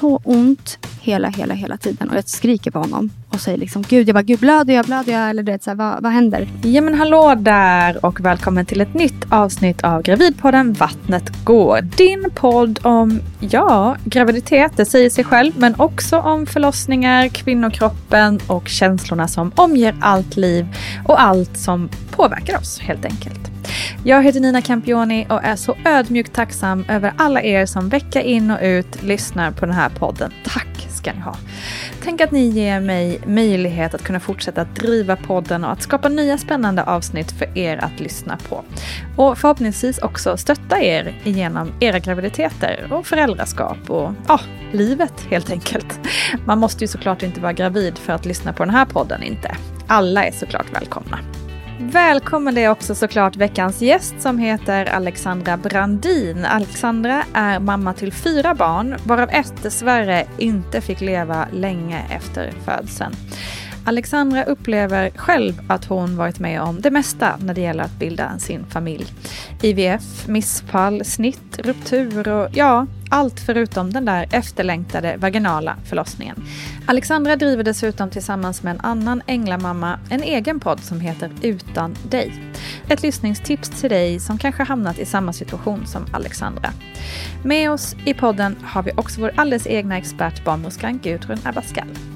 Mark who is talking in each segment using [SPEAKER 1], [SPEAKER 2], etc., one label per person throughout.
[SPEAKER 1] så ont hela, hela, hela tiden. Och jag skriker på honom och säger liksom Gud, jag bara, Gud blöder jag, blöder jag? Eller det, så här, vad, vad händer?
[SPEAKER 2] Ja men hallå där och välkommen till ett nytt avsnitt av Gravidpodden Vattnet går. Din podd om, ja, graviditet, det säger sig själv, men också om förlossningar, kvinnokroppen och känslorna som omger allt liv och allt som påverkar oss helt enkelt. Jag heter Nina Campioni och är så ödmjukt tacksam över alla er som vecka in och ut lyssnar på den här podden. Tack ska ni ha. Tänk att ni ger mig möjlighet att kunna fortsätta att driva podden och att skapa nya spännande avsnitt för er att lyssna på. Och förhoppningsvis också stötta er igenom era graviditeter och föräldraskap och ja, livet helt enkelt. Man måste ju såklart inte vara gravid för att lyssna på den här podden, inte. Alla är såklart välkomna. Välkommen är också såklart veckans gäst som heter Alexandra Brandin. Alexandra är mamma till fyra barn, varav ett dessvärre inte fick leva länge efter födseln. Alexandra upplever själv att hon varit med om det mesta när det gäller att bilda sin familj. IVF, missfall, snitt, ruptur och ja, allt förutom den där efterlängtade vaginala förlossningen. Alexandra driver dessutom tillsammans med en annan änglamamma en egen podd som heter Utan dig. Ett lyssningstips till dig som kanske hamnat i samma situation som Alexandra. Med oss i podden har vi också vår alldeles egna expert barnmorskan Gudrun Abascal.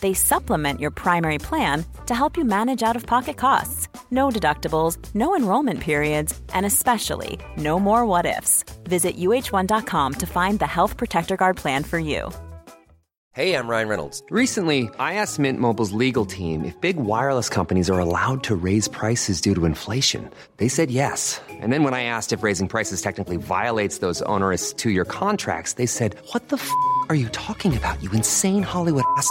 [SPEAKER 3] they supplement your primary plan to help you manage out of pocket costs. No deductibles, no enrollment periods, and especially no more what ifs. Visit uh1.com to find the Health Protector Guard plan for you.
[SPEAKER 4] Hey, I'm Ryan Reynolds. Recently, I asked Mint Mobile's legal team if big wireless companies are allowed to raise prices due to inflation. They said yes. And then when I asked if raising prices technically violates those onerous two year contracts, they said, What the f are you talking about, you insane Hollywood ass?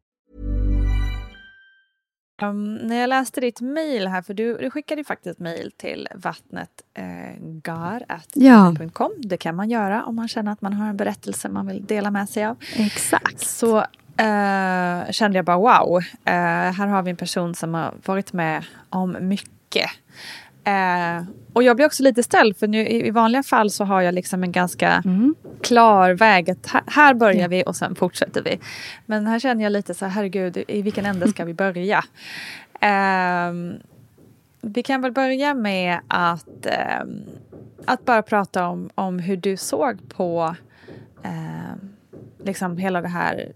[SPEAKER 2] Um, när jag läste ditt mejl här, för du, du skickade ju faktiskt mejl till vattnetgar.com. Ja. Det kan man göra om man känner att man har en berättelse man vill dela med sig av.
[SPEAKER 1] Exakt.
[SPEAKER 2] Så uh, kände jag bara wow, uh, här har vi en person som har varit med om mycket. Uh, och jag blir också lite ställd för nu, i, vanliga fall så har jag liksom en ganska mm. klar väg. Att här, här börjar mm. vi och sen fortsätter vi. Men här känner jag lite så här, herregud, i vilken ände ska vi börja? Uh, vi kan väl börja med att, uh, att bara prata om, om hur du såg på liksom hela det här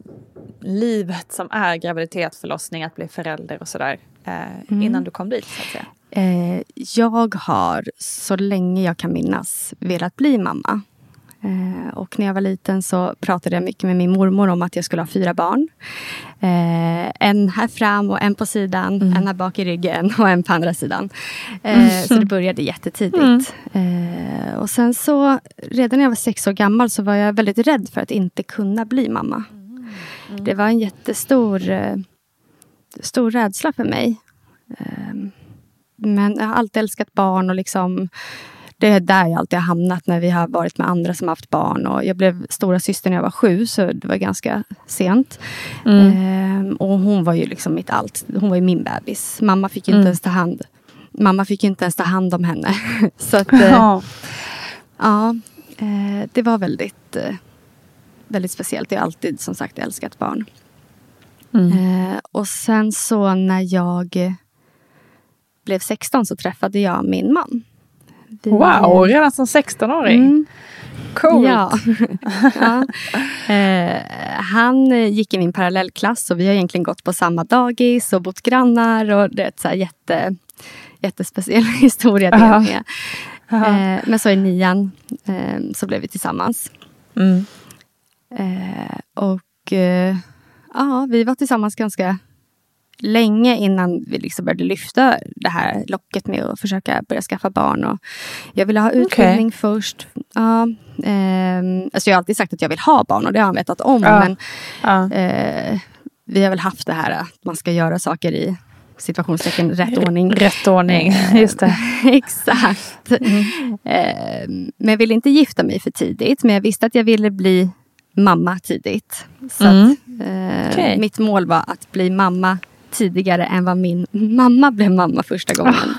[SPEAKER 2] livet som är graviditet, förlossning, att bli förälder och sådär. Eh, Innan du kom dit så att säga.
[SPEAKER 1] Eh, jag har så länge jag kan minnas velat bli mamma. Eh, och när jag var liten så pratade jag mycket med min mormor om att jag skulle ha fyra barn. Eh, en här fram och en på sidan,
[SPEAKER 2] Mm.
[SPEAKER 1] en här bak i ryggen och en på andra sidan. Eh, Så det började jättetidigt. Eh, och sen så, redan när jag var sex år gammal så var jag väldigt rädd för att inte kunna bli mamma. Det var en jättestor eh, stor rädsla för mig. Men jag har alltid älskat barn och liksom det är där jag alltid har hamnat när vi har varit med andra som har haft barn. Och jag blev stora syster när jag var sju, så det var ganska sent. Ehm, och hon var ju liksom mitt allt. Hon var ju min bebis. Mamma fick inte ens ta hand Mamma fick inte ens ta hand om henne. så att, eh,
[SPEAKER 2] Ja.
[SPEAKER 1] ja, eh, det var väldigt, eh, väldigt speciellt. Jag har alltid som sagt älskat barn. Eh, och sen så när jag blev 16 så träffade jag min man. Vi-
[SPEAKER 2] Wow, redan som 16-åring.
[SPEAKER 1] Mm.
[SPEAKER 2] Coolt.
[SPEAKER 1] Ja. ja. Eh, han eh, gick i min parallellklass och vi har egentligen gått på samma dagis och bott grannar. Och det är ett så här jätte, jättespeciell historia det
[SPEAKER 2] Ja.
[SPEAKER 1] med. Eh, men så i nian eh, så blev vi tillsammans.
[SPEAKER 2] Mm.
[SPEAKER 1] Eh, och eh, ja, vi var tillsammans ganska länge innan vi liksom började lyfta det här locket med att försöka börja skaffa barn. Och jag ville ha utbildning först. Ja, ehm, alltså jag har alltid sagt att jag vill ha barn och det har han vetat om.
[SPEAKER 2] Ja.
[SPEAKER 1] Men
[SPEAKER 2] Ja.
[SPEAKER 1] eh, vi har väl haft det här att man ska göra saker i situationstecken rätt ordning.
[SPEAKER 2] Rätt ordning, just det.
[SPEAKER 1] Exakt.
[SPEAKER 2] Mm.
[SPEAKER 1] Eh, men jag ville inte gifta mig för tidigt. Men jag visste att jag ville bli mamma tidigt. Så
[SPEAKER 2] Mm.
[SPEAKER 1] att, eh,
[SPEAKER 2] Okej.
[SPEAKER 1] mitt mål var att bli mamma tidigare än vad min mamma blev mamma första gången.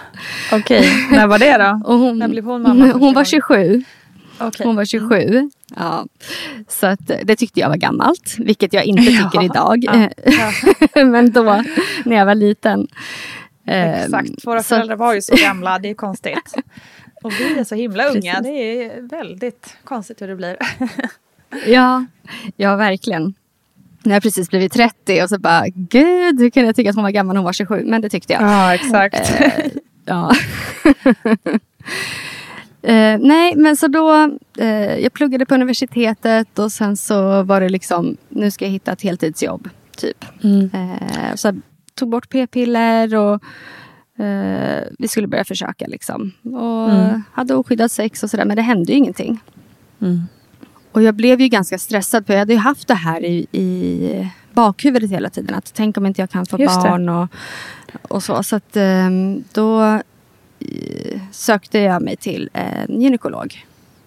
[SPEAKER 2] Okej, när var det då?
[SPEAKER 1] Och hon,
[SPEAKER 2] När blev hon mamma
[SPEAKER 1] Hon var
[SPEAKER 2] gången?
[SPEAKER 1] 27.
[SPEAKER 2] Okej.
[SPEAKER 1] Hon var 27. Ja. Så att, eh, det tyckte jag var gammalt, vilket jag inte tycker
[SPEAKER 2] Ja.
[SPEAKER 1] idag.
[SPEAKER 2] Ja.
[SPEAKER 1] Men då, när jag var liten. eh,
[SPEAKER 2] Exakt, våra
[SPEAKER 1] så-
[SPEAKER 2] föräldrar var ju så gamla, det är konstigt. Och vi är så himla unga,
[SPEAKER 1] Precis.
[SPEAKER 2] det är väldigt konstigt hur det blir.
[SPEAKER 1] Ja, ja verkligen. När jag precis blivit 30 och så bara, gud, hur kunde jag tycka att hon var gammal när hon var 27? Men det tyckte jag.
[SPEAKER 2] Ja, exakt.
[SPEAKER 1] Eh, ja. eh, nej, men så då, eh, jag pluggade på universitetet och sen så var det liksom, nu ska jag hitta ett heltidsjobb, typ. Eh, så jag tog bort p-piller och eh, vi skulle börja försöka liksom. Och hade oskyddat sex och sådär, men det hände ju ingenting. Och jag blev ju ganska stressad för jag hade ju haft det här i, i bakhuvudet hela tiden. Att tänk om inte jag kan få
[SPEAKER 2] Just
[SPEAKER 1] barn och, och så. Så att ehm, då eh, sökte jag mig till en gynekolog.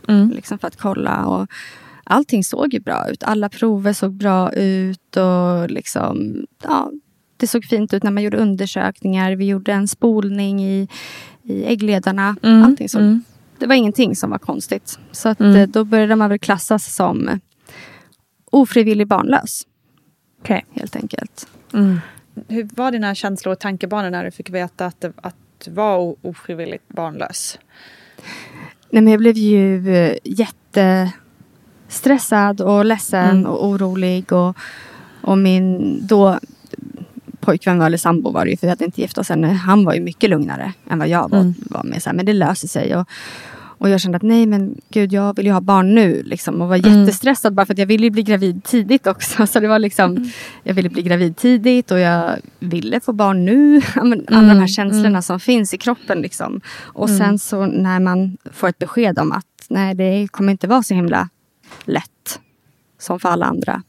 [SPEAKER 2] Mm.
[SPEAKER 1] Liksom för att kolla. Och allting såg ju bra ut. Alla prover såg bra ut. Och liksom, ja, det såg fint ut när man gjorde undersökningar. Vi gjorde en spolning i, i äggledarna.
[SPEAKER 2] Mm,
[SPEAKER 1] Allting såg
[SPEAKER 2] mm.
[SPEAKER 1] Det var ingenting som var konstigt. Så att,
[SPEAKER 2] Mm.
[SPEAKER 1] eh, då började man väl klassas som ofrivillig barnlös.
[SPEAKER 2] Okej.
[SPEAKER 1] Helt enkelt.
[SPEAKER 2] Hur var dina känslor och tankebanor när du fick veta att, det, att du var ofrivilligt barnlös?
[SPEAKER 1] Nej, men jag blev ju eh, jättestressad och ledsen
[SPEAKER 2] Mm.
[SPEAKER 1] och orolig. Och, och min då pojkvän eller sambo var det ju, för vi hade inte gift oss ännu. Han var ju mycket lugnare än vad jag var,
[SPEAKER 2] Mm.
[SPEAKER 1] var med. Så här, men det löser sig. Och, och jag kände att nej men gud jag vill ju ha barn nu. Liksom, och var
[SPEAKER 2] Mm.
[SPEAKER 1] jättestressad bara för att jag ville ju bli gravid tidigt också. Så det var liksom,
[SPEAKER 2] Mm.
[SPEAKER 1] jag ville bli gravid tidigt och jag ville få barn nu. Alla de
[SPEAKER 2] Mm,
[SPEAKER 1] här känslorna som finns i kroppen. Liksom. Och sen så när man får ett besked om att nej det kommer inte vara så himla lätt. Som för alla andra.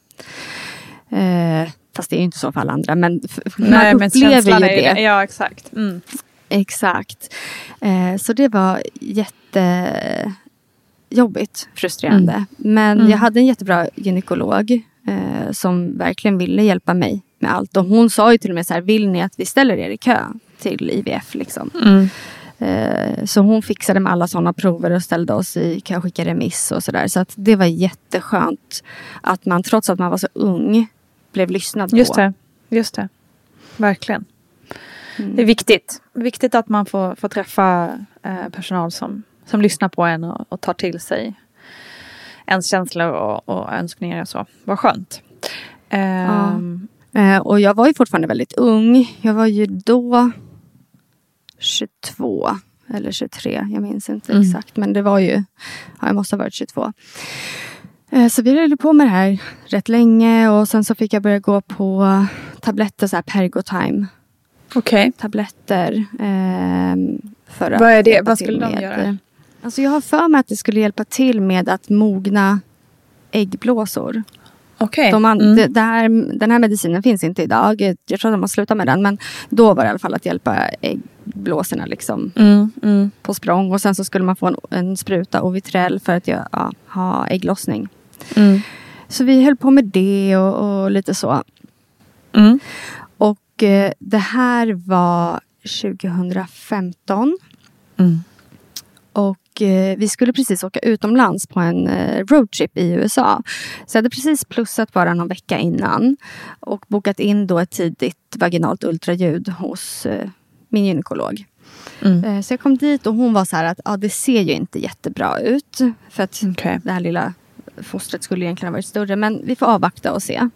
[SPEAKER 1] Eh, fast det är ju inte så för alla andra. Men f- man upplever ju
[SPEAKER 2] är
[SPEAKER 1] det.
[SPEAKER 2] Ja, exakt. Mm.
[SPEAKER 1] Exakt. Eh, så det var jättejobbigt, frustrerande. Men jag hade en jättebra gynekolog eh, som verkligen ville hjälpa mig med allt. Och hon sa ju till och med så här, vill ni att vi ställer er i kö till IVF? Liksom. Eh, så hon fixade med alla sådana prover och ställde oss i kö skickade remiss och sådär. Så att det var jätteskönt att man trots att man var så ung blev lyssnad
[SPEAKER 2] Just
[SPEAKER 1] på.
[SPEAKER 2] det. Just det. Verkligen.
[SPEAKER 1] Mm.
[SPEAKER 2] Det är viktigt. Viktigt att man får, får träffa eh, personal som, som lyssnar på en och, och tar till sig ens känslor och, och önskningar och så. Vad skönt. Ehm,
[SPEAKER 1] Eh, och jag var ju fortfarande väldigt ung. Jag var ju då 22 eller 23. Jag minns inte
[SPEAKER 2] Mm.
[SPEAKER 1] exakt. Men det var ju, ja, jag måste ha varit 22. Eh, så vi höll på med det här rätt länge. Och sen så fick jag börja gå på tabletter, så här Pergotime.
[SPEAKER 2] Okej.
[SPEAKER 1] Tabletter. ehm, för att
[SPEAKER 2] Vad är det? Vad skulle de
[SPEAKER 1] med-
[SPEAKER 2] göra?
[SPEAKER 1] Alltså jag har för mig att det skulle hjälpa till med att mogna äggblåsor.
[SPEAKER 2] Okej.
[SPEAKER 1] De an-
[SPEAKER 2] Mm.
[SPEAKER 1] det, det här, den här medicinen finns inte idag. Jag tror att de har slutat med den. Men då var det i alla fall att hjälpa äggblåsorna liksom
[SPEAKER 2] Mm, mm,
[SPEAKER 1] på språng. Och sen så skulle man få en, en spruta Ovitrell för att ja, ha ägglossning.
[SPEAKER 2] Mm,
[SPEAKER 1] Så vi höll på med det och, och lite så.
[SPEAKER 2] mm.
[SPEAKER 1] Och eh, det här var 2015.
[SPEAKER 2] Mm.
[SPEAKER 1] Och eh, vi skulle precis åka utomlands på en eh, roadtrip i USA. Så jag hade precis plussat bara någon vecka innan. Och bokat in då ett tidigt vaginalt ultraljud hos eh, min gynekolog.
[SPEAKER 2] Mm.
[SPEAKER 1] Eh, så jag kom dit och hon var så här att ja, det ser ju inte jättebra ut. För att
[SPEAKER 2] Okej.
[SPEAKER 1] det här lilla fostret skulle egentligen ha varit större. Men vi får avvakta och se.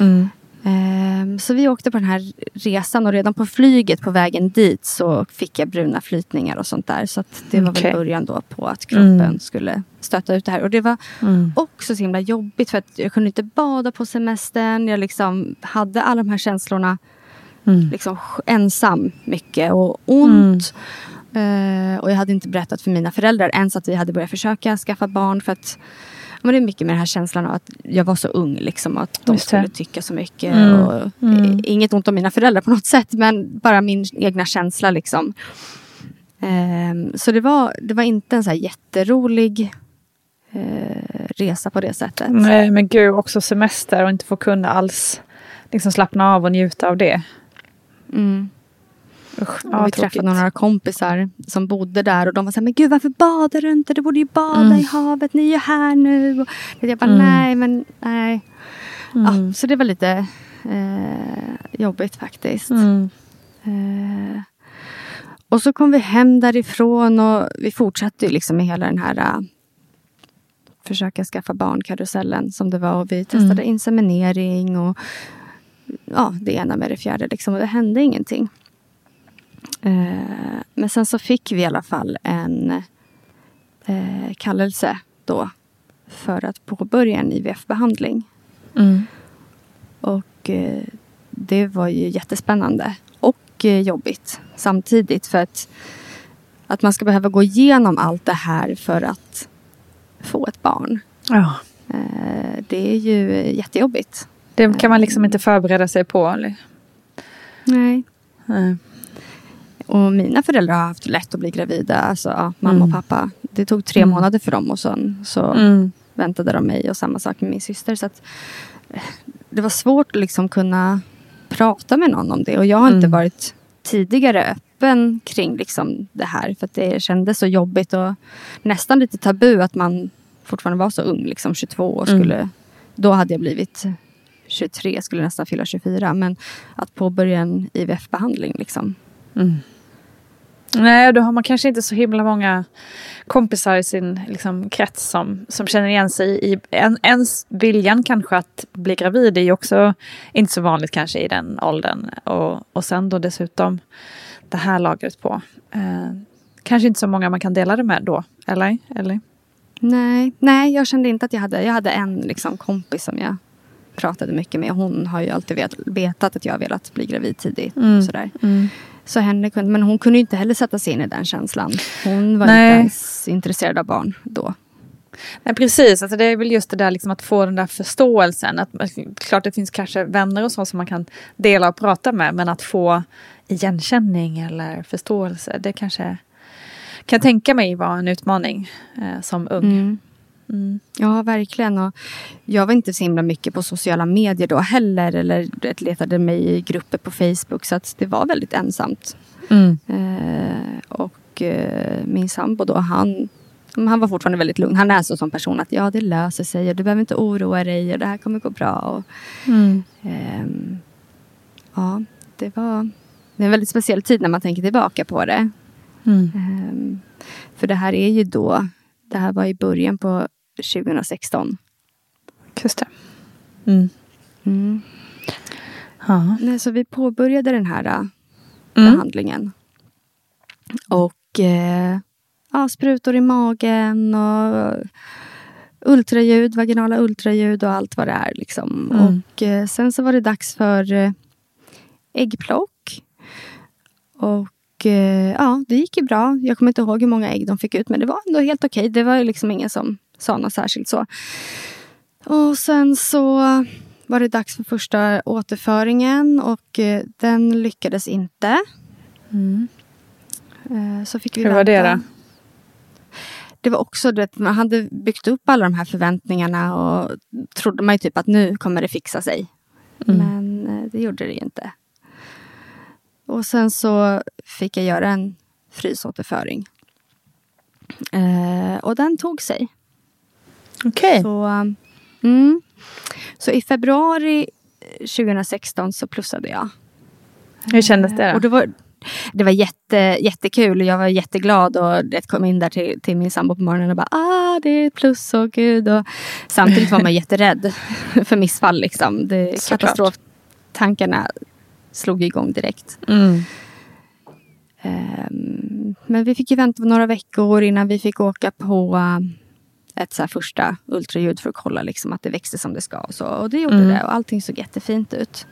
[SPEAKER 2] Mm.
[SPEAKER 1] Ehm, Så vi åkte på den här resan och redan på flyget på vägen dit så fick jag bruna flytningar och sånt där. Så att det var
[SPEAKER 2] Okej.
[SPEAKER 1] väl början då på att kroppen
[SPEAKER 2] Mm.
[SPEAKER 1] skulle stöta ut det här. Och det var
[SPEAKER 2] Mm.
[SPEAKER 1] också så himla jobbigt för att jag kunde inte bada på semestern. Jag liksom hade alla de här känslorna
[SPEAKER 2] Mm.
[SPEAKER 1] liksom ensam mycket och ont. Eh, och jag hade inte berättat för mina föräldrar ens att vi hade börjat försöka skaffa barn. För att men det är mycket med den här känslan av att jag var så ung. Liksom, att de
[SPEAKER 2] Just det.
[SPEAKER 1] skulle tycka så mycket.
[SPEAKER 2] Mm.
[SPEAKER 1] Och,
[SPEAKER 2] Mm.
[SPEAKER 1] Inget ont om mina föräldrar på något sätt. Men bara min egna känsla. Liksom. Ehm, så det var, det var inte en så här jätterolig eh, resa på det sättet.
[SPEAKER 2] Nej, men gud, också semester och inte få kunna alls liksom slappna av och njuta av det.
[SPEAKER 1] Mm.
[SPEAKER 2] Usch, ja,
[SPEAKER 1] vi
[SPEAKER 2] tråkigt.
[SPEAKER 1] träffade några kompisar som bodde där och de var så här, men gud varför badar du inte? Du borde ju bada
[SPEAKER 2] Mm.
[SPEAKER 1] i havet, ni är ju här nu. Och jag bara,
[SPEAKER 2] Mm.
[SPEAKER 1] nej men nej.
[SPEAKER 2] Mm.
[SPEAKER 1] Ja, så det var lite eh, jobbigt faktiskt.
[SPEAKER 2] Mm.
[SPEAKER 1] Eh, och så kom vi hem därifrån och vi fortsatte ju liksom med hela den här eh, försöka skaffa barn-karusellen som det var. Och vi testade
[SPEAKER 2] Mm.
[SPEAKER 1] inseminering och ja, det ena med det fjärde. Liksom, och det hände ingenting. Eh, men sen så fick vi i alla fall en eh, kallelse då för att påbörja en IVF-behandling.
[SPEAKER 2] Mm.
[SPEAKER 1] Och eh, det var ju jättespännande och jobbigt samtidigt. För att, att man ska behöva gå igenom allt det här för att få ett barn.
[SPEAKER 2] Ja.
[SPEAKER 1] Det är ju jättejobbigt.
[SPEAKER 2] Det kan man liksom inte förbereda sig på. Eller?
[SPEAKER 1] Nej.
[SPEAKER 2] Nej.
[SPEAKER 1] Och mina föräldrar har haft lätt att bli gravida. Alltså mamma och
[SPEAKER 2] Mm.
[SPEAKER 1] pappa. Det tog tre
[SPEAKER 2] Mm.
[SPEAKER 1] månader för dem och sen så
[SPEAKER 2] Mm.
[SPEAKER 1] väntade de mig och samma sak med min syster. Så att, eh, det var svårt att liksom kunna prata med någon om det. Och jag har inte
[SPEAKER 2] Mm.
[SPEAKER 1] varit tidigare öppen kring liksom det här. För att det kändes så jobbigt och nästan lite tabu att man fortfarande var så ung. Liksom 22 år
[SPEAKER 2] Mm.
[SPEAKER 1] skulle... Då hade jag blivit 23, skulle nästan fylla 24. Men att påbörja en IVF-behandling liksom.
[SPEAKER 2] Mm. Nej, då har man kanske inte så himla många kompisar i sin liksom, krets som, som känner igen sig i en, ens viljan kanske att bli gravid är ju också inte så vanligt kanske i den åldern. Och, och sen då dessutom det här lagret på. Eh, kanske inte så många man kan dela det med då, eller? eller?
[SPEAKER 1] Nej, nej, jag kände inte att jag hade... Jag hade en liksom, kompis som jag pratade mycket med. Hon har ju alltid vet, vetat att jag har velat bli gravid tidigt.
[SPEAKER 2] Mm.
[SPEAKER 1] Sådär.
[SPEAKER 2] Mm.
[SPEAKER 1] Så henne kunde, men hon kunde inte heller sätta sig in i den känslan. Hon var
[SPEAKER 2] Nej.
[SPEAKER 1] inte ens intresserad av barn då.
[SPEAKER 2] Nej, precis. Alltså, det är väl just det där liksom, att få den där förståelsen. Att, klart det finns kanske vänner och så som man kan dela och prata med. Men att få igenkänning eller förståelse. Det kanske kan jag tänka mig var en utmaning eh, som ung.
[SPEAKER 1] Mm.
[SPEAKER 2] Mm.
[SPEAKER 1] Ja, verkligen. Och jag var inte så himla mycket på sociala medier då heller. Eller letade mig i grupper på Facebook. Så det var väldigt ensamt.
[SPEAKER 2] Mm.
[SPEAKER 1] Eh, och eh, min sambo då, han, han var fortfarande väldigt lugn. Han är så som person att ja, det löser sig. Och du behöver inte oroa dig. Och det här kommer gå bra. Och,
[SPEAKER 2] Mm.
[SPEAKER 1] ehm, ja, det var det är en väldigt speciell tid när man tänker tillbaka på det.
[SPEAKER 2] Mm.
[SPEAKER 1] Ehm, för det här är ju då, det här var i början på 2016.
[SPEAKER 2] Just det. Mm.
[SPEAKER 1] Mm.
[SPEAKER 2] Ja.
[SPEAKER 1] Nej, så vi påbörjade den här äh,
[SPEAKER 2] Mm.
[SPEAKER 1] behandlingen. Och eh, ja, sprutor i magen och ultraljud, vaginala ultraljud och allt vad det är. Liksom.
[SPEAKER 2] Mm.
[SPEAKER 1] Och eh, sen så var det dags för eh, äggplock. Och ja, det gick ju bra. Jag kommer inte ihåg hur många ägg de fick ut, men det var ändå helt okej. Det var ju liksom ingen som sa något särskilt så. Och sen så var det dags för första återföringen och eh, den lyckades inte. Eh, Så fick vi
[SPEAKER 2] Mm. Hur var det då?
[SPEAKER 1] Det var också det, man hade byggt upp alla de här förväntningarna och trodde man ju typ att nu kommer det fixa sig.
[SPEAKER 2] Mm.
[SPEAKER 1] Men eh, det gjorde det ju inte. Och sen så fick jag göra en frysåterföring. Eh, och den tog sig.
[SPEAKER 2] Okej.
[SPEAKER 1] Så, um, mm. så i februari 2016 så plussade jag.
[SPEAKER 2] Hur kändes det
[SPEAKER 1] Och
[SPEAKER 2] då?
[SPEAKER 1] det var, det var jätte, jättekul och jag var jätteglad och det kom in där till, till min sambo på morgonen och bara ah det är ett plus och gud. Och samtidigt var man jätterädd för missfall liksom. Det, katastroftankarna slog igång direkt.
[SPEAKER 2] Mm.
[SPEAKER 1] Ehm, men vi fick ju vänta några veckor innan vi fick åka på eh, ett så här första ultraljud för att kolla liksom att det växte som det ska. Och, så. och det gjorde
[SPEAKER 2] Mm.
[SPEAKER 1] det och allting såg jättefint ut.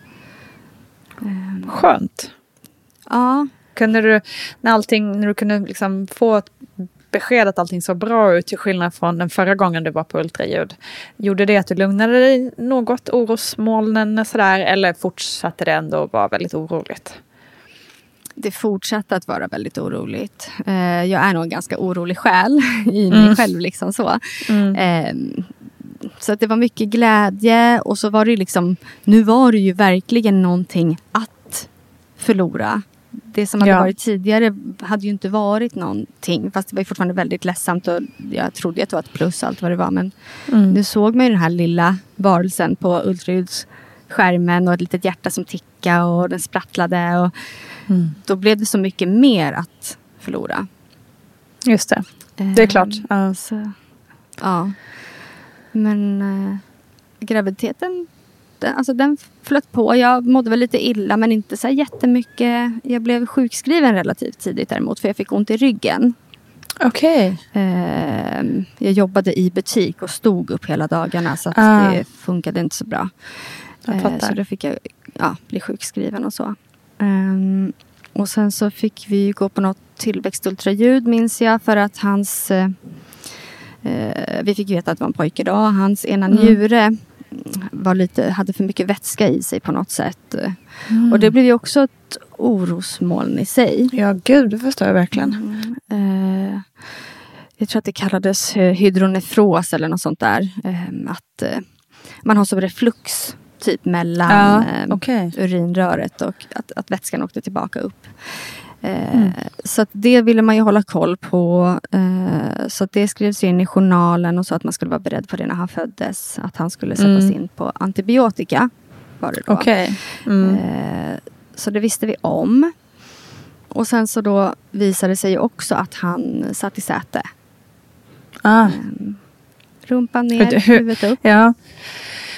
[SPEAKER 1] Ehm,
[SPEAKER 2] Skönt.
[SPEAKER 1] ja,
[SPEAKER 2] Kunde du, när, allting, när du kunde liksom få ett besked att allting såg bra ut till skillnad från den förra gången du var på ultraljud. Gjorde det att du lugnade dig något, orosmolnen sådär, eller fortsatte det ändå vara väldigt oroligt?
[SPEAKER 1] det fortsatte att vara väldigt oroligt. Eh, jag är nog en ganska orolig själ i mig
[SPEAKER 2] Mm.
[SPEAKER 1] själv. Liksom så.
[SPEAKER 2] Mm.
[SPEAKER 1] Ehm, så att det var mycket glädje och så var det liksom, nu var det ju verkligen någonting att förlora. Det som hade
[SPEAKER 2] Ja.
[SPEAKER 1] varit tidigare hade ju inte varit någonting. Fast det var ju fortfarande väldigt ledsamt och jag trodde att det var ett plus allt vad det var. Men
[SPEAKER 2] Mm.
[SPEAKER 1] nu såg man ju den här lilla varelsen på ultraljudsskärmen och ett litet hjärta som tickade och den sprattlade. Och
[SPEAKER 2] Mm.
[SPEAKER 1] då blev det så mycket mer att förlora.
[SPEAKER 2] Just det. Det är klart.
[SPEAKER 1] Ehm,
[SPEAKER 2] Ja.
[SPEAKER 1] så, ja. Men eh, graviditeten, den, alltså den flöt på. Jag mådde väl lite illa men inte så här jättemycket. Jag blev sjukskriven relativt tidigt däremot för jag fick ont i ryggen.
[SPEAKER 2] Okej.
[SPEAKER 1] Ehm, jag jobbade i butik och stod upp hela dagarna så
[SPEAKER 2] Ah.
[SPEAKER 1] det funkade inte så bra. Eh, så då fick jag ja, bli sjukskriven och så. Ehm, och sen så fick vi gå på något tillväxtultraljud minns jag för att hans eh, eh, vi fick veta att det var en pojke då. Hans ena
[SPEAKER 2] Mm.
[SPEAKER 1] Var lite, hade för mycket vätska i sig på något sätt.
[SPEAKER 2] Mm.
[SPEAKER 1] Och det blev ju också ett orosmoln i sig.
[SPEAKER 2] Ja, gud, det förstår jag verkligen.
[SPEAKER 1] Eh, jag tror att det kallades eh, hydronefros eller något sånt där. Eh, att eh, man har som reflux typ mellan
[SPEAKER 2] Ja,
[SPEAKER 1] eh,
[SPEAKER 2] okej.
[SPEAKER 1] urinröret och att, att vätskan åkte tillbaka upp. Eh,
[SPEAKER 2] Mm.
[SPEAKER 1] Så det ville man ju hålla koll på. Eh, så det skrevs in i journalen och så att man skulle vara beredd på det när han föddes. Att han skulle sättas
[SPEAKER 2] Mm.
[SPEAKER 1] in på antibiotika. Var det då.
[SPEAKER 2] Okej. Mm.
[SPEAKER 1] Eh, så det visste vi om. Och sen så då visade det sig också att han satt i säte.
[SPEAKER 2] Ah.
[SPEAKER 1] Ehm, rumpan ner,
[SPEAKER 2] hur-
[SPEAKER 1] huvudet upp.
[SPEAKER 2] Ja.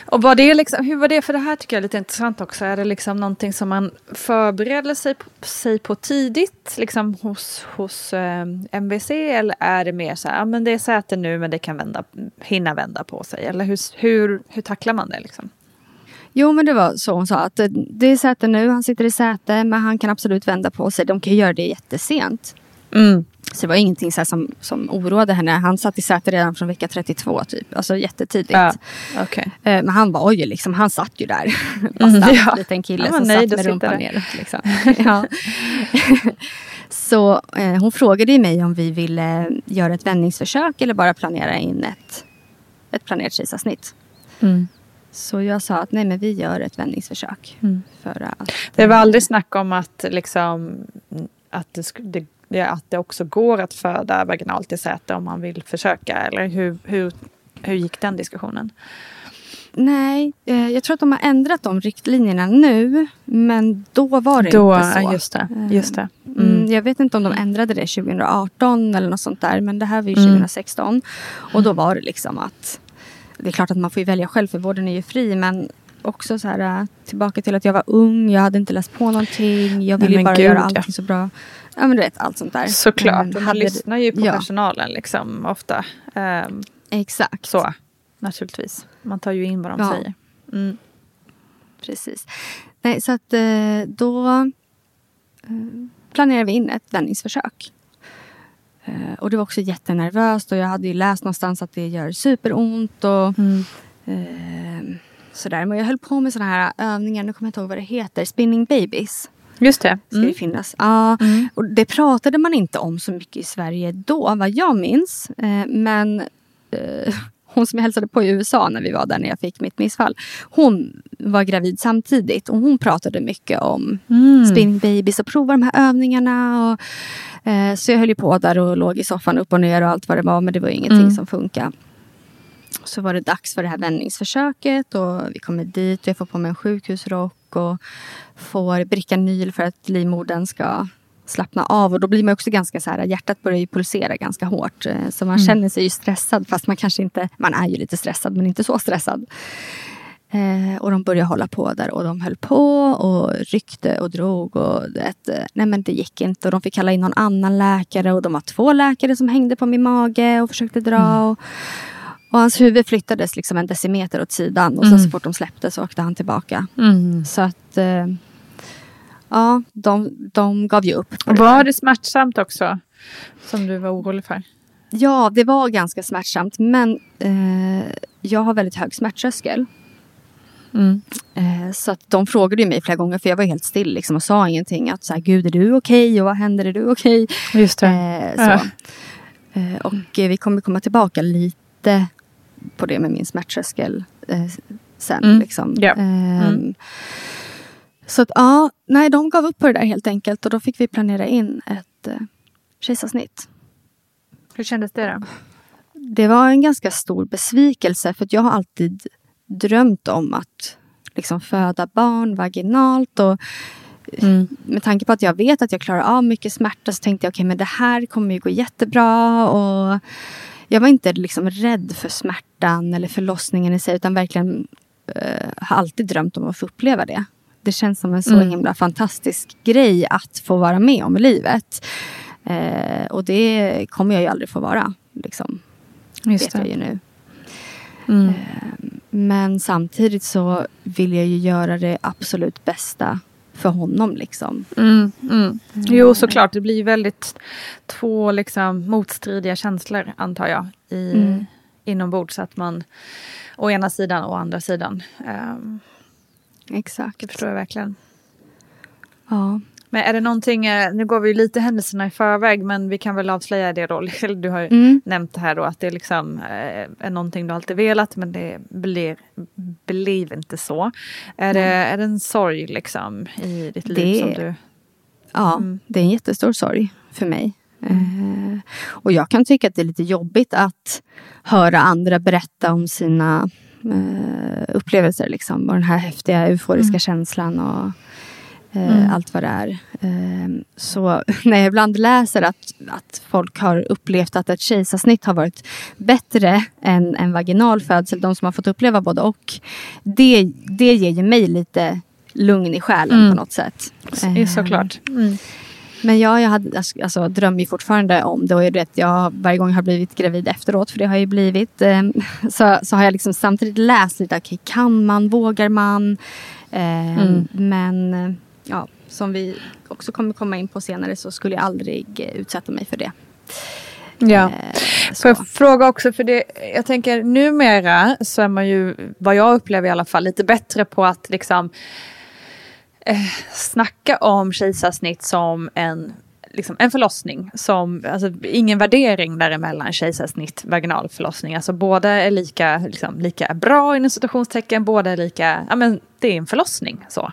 [SPEAKER 2] Och var det liksom, hur var det, för det här tycker jag är lite intressant också. Är det liksom någonting som man förbereder sig på, sig på tidigt liksom hos, hos eh, MVC? Eller är det mer så här, ja men det är säte nu men det kan vända, hinna vända på sig? Eller hur, hur, hur tacklar man det liksom?
[SPEAKER 1] Jo men det var så hon sa att det, det är säte nu, han sitter i säte men han kan absolut vända på sig. De kan göra det jättesent.
[SPEAKER 2] Mm.
[SPEAKER 1] Så det var ingenting så som, som oroade henne. Han satt i säte redan från vecka 32 typ. Alltså jättetidigt.
[SPEAKER 2] Ja, okej.
[SPEAKER 1] Eh, Men han var ju liksom, han satt ju där.
[SPEAKER 2] Mm,
[SPEAKER 1] Fast
[SPEAKER 2] ja.
[SPEAKER 1] en liten kille som
[SPEAKER 2] nöjd
[SPEAKER 1] satt
[SPEAKER 2] att
[SPEAKER 1] med rumpan neråt. Liksom. ja. Så eh, hon frågade ju mig om vi ville göra ett vändningsförsök eller bara planera in ett, ett planerat kejsarsnitt.
[SPEAKER 2] Mm.
[SPEAKER 1] Så jag sa att nej men vi gör ett vändningsförsök.
[SPEAKER 2] Mm.
[SPEAKER 1] För att,
[SPEAKER 2] Det var aldrig snack om att, liksom, att, det, det, att det också går att föda vaginalt i säte om man vill försöka? Eller hur, hur, hur gick den diskussionen?
[SPEAKER 1] Nej, eh, jag tror att de har ändrat de riktlinjerna nu. Men då var det
[SPEAKER 2] Då,
[SPEAKER 1] inte så.
[SPEAKER 2] ja, just det. Just det.
[SPEAKER 1] Mm.
[SPEAKER 2] Mm.
[SPEAKER 1] Jag vet inte om de ändrade det 2018 eller något sånt där. Men det här var ju
[SPEAKER 2] Mm.
[SPEAKER 1] 2016. Och då var det liksom att det är klart att man får välja själv för vården är ju fri. Men också så här, äh, tillbaka till att jag var ung, jag hade inte läst på någonting, jag ville bara
[SPEAKER 2] gud,
[SPEAKER 1] göra
[SPEAKER 2] ja.
[SPEAKER 1] allting så bra. Ja men du vet, allt sånt där.
[SPEAKER 2] Såklart,
[SPEAKER 1] Men
[SPEAKER 2] man lyssnar ju på
[SPEAKER 1] ja.
[SPEAKER 2] personalen liksom ofta. Ehm,
[SPEAKER 1] Exakt.
[SPEAKER 2] så, naturligtvis. Man tar ju in vad de
[SPEAKER 1] Ja.
[SPEAKER 2] säger. Mm.
[SPEAKER 1] Precis. Nej, så att eh, då eh, planerade vi in ett vändningsförsök. Eh, och det var också jättenervöst och jag hade ju läst någonstans att det gör superont och
[SPEAKER 2] Mm.
[SPEAKER 1] eh, sådär. Men jag höll på med sådana här övningar, nu kommer jag inte ihåg vad det heter, spinning babies.
[SPEAKER 2] Just det.
[SPEAKER 1] Ska
[SPEAKER 2] Mm.
[SPEAKER 1] det finnas. Ja,
[SPEAKER 2] Mm.
[SPEAKER 1] och det pratade man inte om så mycket i Sverige då, vad jag minns. Eh, men eh, hon som jag hälsade på i USA när vi var där när jag fick mitt missfall. Hon var gravid samtidigt och hon pratade mycket om
[SPEAKER 2] Mm.
[SPEAKER 1] spinning babies och prova de här övningarna. Och, eh, så jag höll ju på där och låg i soffan upp och ner och allt vad det var. Men det var ingenting
[SPEAKER 2] Mm.
[SPEAKER 1] som funkade. Så var det dags för det här vändningsförsöket och vi kommer dit och jag får på mig en sjukhusrock och får Bricanyl för att livmodern ska slappna av. Och då blir man också ganska så här, hjärtat börjar ju pulsera ganska hårt. Eh, Så man känner sig ju stressad fast man kanske inte, man är ju lite stressad men inte så stressad. Eh, och de började hålla på där och de höll på och ryckte och drog och det, eh, nej men det gick inte och de fick kalla in någon annan läkare och de var två läkare som hängde på min mage och försökte dra. Och, och hans huvud flyttades liksom en decimeter åt sidan och sen så fort de släppte så åkte han tillbaka.
[SPEAKER 2] Mm.
[SPEAKER 1] Så att eh, ja, de, de gav ju upp.
[SPEAKER 2] Och var det smärtsamt också? Som du var orolig för?
[SPEAKER 1] Ja, det var ganska smärtsamt men eh, jag har väldigt hög smärttröskel.
[SPEAKER 2] Mm.
[SPEAKER 1] Eh, så att de frågade ju mig flera gånger för jag var helt still liksom, och sa ingenting. Att så här, Gud är du okej och vad händer, är du okej?
[SPEAKER 2] Just det.
[SPEAKER 1] Eh, så. Eh, och vi kommer komma tillbaka lite på det med min smärttröskel eh, sen.
[SPEAKER 2] Mm.
[SPEAKER 1] Liksom. Ehm,
[SPEAKER 2] Mm.
[SPEAKER 1] Så att ja, nej de gav upp på det där helt enkelt och då fick vi planera in ett eh, kejsarsnitt.
[SPEAKER 2] Hur kändes det då?
[SPEAKER 1] Det var en ganska stor besvikelse för jag har alltid drömt om att liksom föda barn vaginalt. Och
[SPEAKER 2] Mm.
[SPEAKER 1] med tanke på att jag vet att jag klarar av mycket smärta så tänkte jag okej men det här kommer ju gå jättebra. Och jag var inte liksom rädd för smärtan eller förlossningen i sig utan verkligen eh, har alltid drömt om att få uppleva det. Det känns som en så
[SPEAKER 2] Mm.
[SPEAKER 1] himla fantastisk grej att få vara med om i livet. Eh, och det kommer jag ju aldrig få vara. Liksom,
[SPEAKER 2] Just
[SPEAKER 1] vet jag ju nu.
[SPEAKER 2] Mm.
[SPEAKER 1] Men samtidigt så vill jag ju göra det absolut bästa för honom. Liksom.
[SPEAKER 2] Mm, mm. Jo, såklart. Det blir väldigt två liksom, motstridiga känslor, antar jag, i,
[SPEAKER 1] Mm.
[SPEAKER 2] inombords. Att man å ena sidan och å andra sidan. Um,
[SPEAKER 1] Exakt.
[SPEAKER 2] det förstår jag verkligen.
[SPEAKER 1] Ja.
[SPEAKER 2] Men är det någonting, eh, nu går vi lite händelserna i förväg, men vi kan väl avslöja det då. Du har ju
[SPEAKER 1] Mm.
[SPEAKER 2] nämnt det här då, att det liksom eh, är någonting du alltid velat, men det blir, blir inte så. Är det, är det en sorg liksom i ditt liv
[SPEAKER 1] Det-
[SPEAKER 2] som du...
[SPEAKER 1] Ja,
[SPEAKER 2] Mm.
[SPEAKER 1] det är en jättestor sorg för mig. Eh, och jag kan tycka att det är lite jobbigt att höra andra berätta om sina eh, upplevelser. Liksom, och den här häftiga euforiska känslan och eh, allt vad det är. Eh, så när jag ibland läser att, att folk har upplevt att ett kejsarsnitt har varit bättre än en vaginal födsel, de som har fått uppleva både och. Det, det ger ju mig lite lugn i själen
[SPEAKER 2] Mm.
[SPEAKER 1] på något sätt.
[SPEAKER 2] Eh,
[SPEAKER 1] Eh,
[SPEAKER 2] Såklart. Mm.
[SPEAKER 1] men ja, jag hade, alltså, drömmer ju fortfarande om det. Och jag vet, jag, varje gång jag har blivit gravid efteråt, för det har jag ju blivit, eh, så, så har jag liksom samtidigt läst lite. Okay, kan man? Vågar man? Eh,
[SPEAKER 2] Mm.
[SPEAKER 1] Men eh, ja, som vi också kommer komma in på senare så skulle jag aldrig eh, utsätta mig för det.
[SPEAKER 2] Ja.
[SPEAKER 1] Eh,
[SPEAKER 2] Får jag fråga också, för det, jag tänker numera så är man ju, vad jag upplever i alla fall, lite bättre på att liksom eh, snacka om kejsarsnitt som en, liksom en förlossning. Som, alltså, ingen värdering däremellan kejsarsnitt, vaginal förlossning. Alltså båda är lika, liksom, lika bra inom citationstecken, båda är lika, ja men det är en förlossning. Så.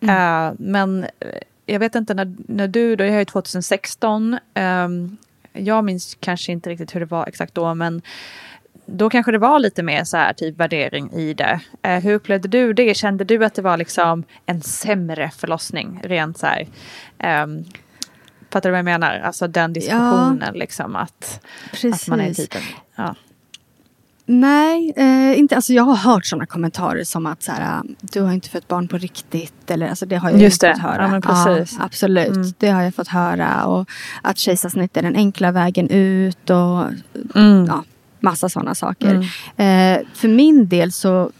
[SPEAKER 2] Eh, men eh, jag vet inte när, när du, då, jag är ju 2016, ehm, jag minns kanske inte riktigt hur det var exakt då, men då kanske det var lite mer så här typ värdering i det. Eh, hur upplevde du det? Kände du att det var liksom en sämre förlossning? Rent så här. Um, fattar du vad jag menar? Alltså den diskussionen liksom att, att man är
[SPEAKER 1] Precis.
[SPEAKER 2] typ en, ja.
[SPEAKER 1] Nej, eh, inte, alltså jag har hört sådana kommentarer som att så här, du har inte fått barn på riktigt. Eller, alltså det har jag
[SPEAKER 2] Just det.
[SPEAKER 1] fått höra.
[SPEAKER 2] Ja, precis.
[SPEAKER 1] absolut,
[SPEAKER 2] Mm.
[SPEAKER 1] det har jag fått höra. Och att kejsarsnitt är den enkla vägen ut och
[SPEAKER 2] Mm.
[SPEAKER 1] ja, massa sådana saker. Eh, för min del så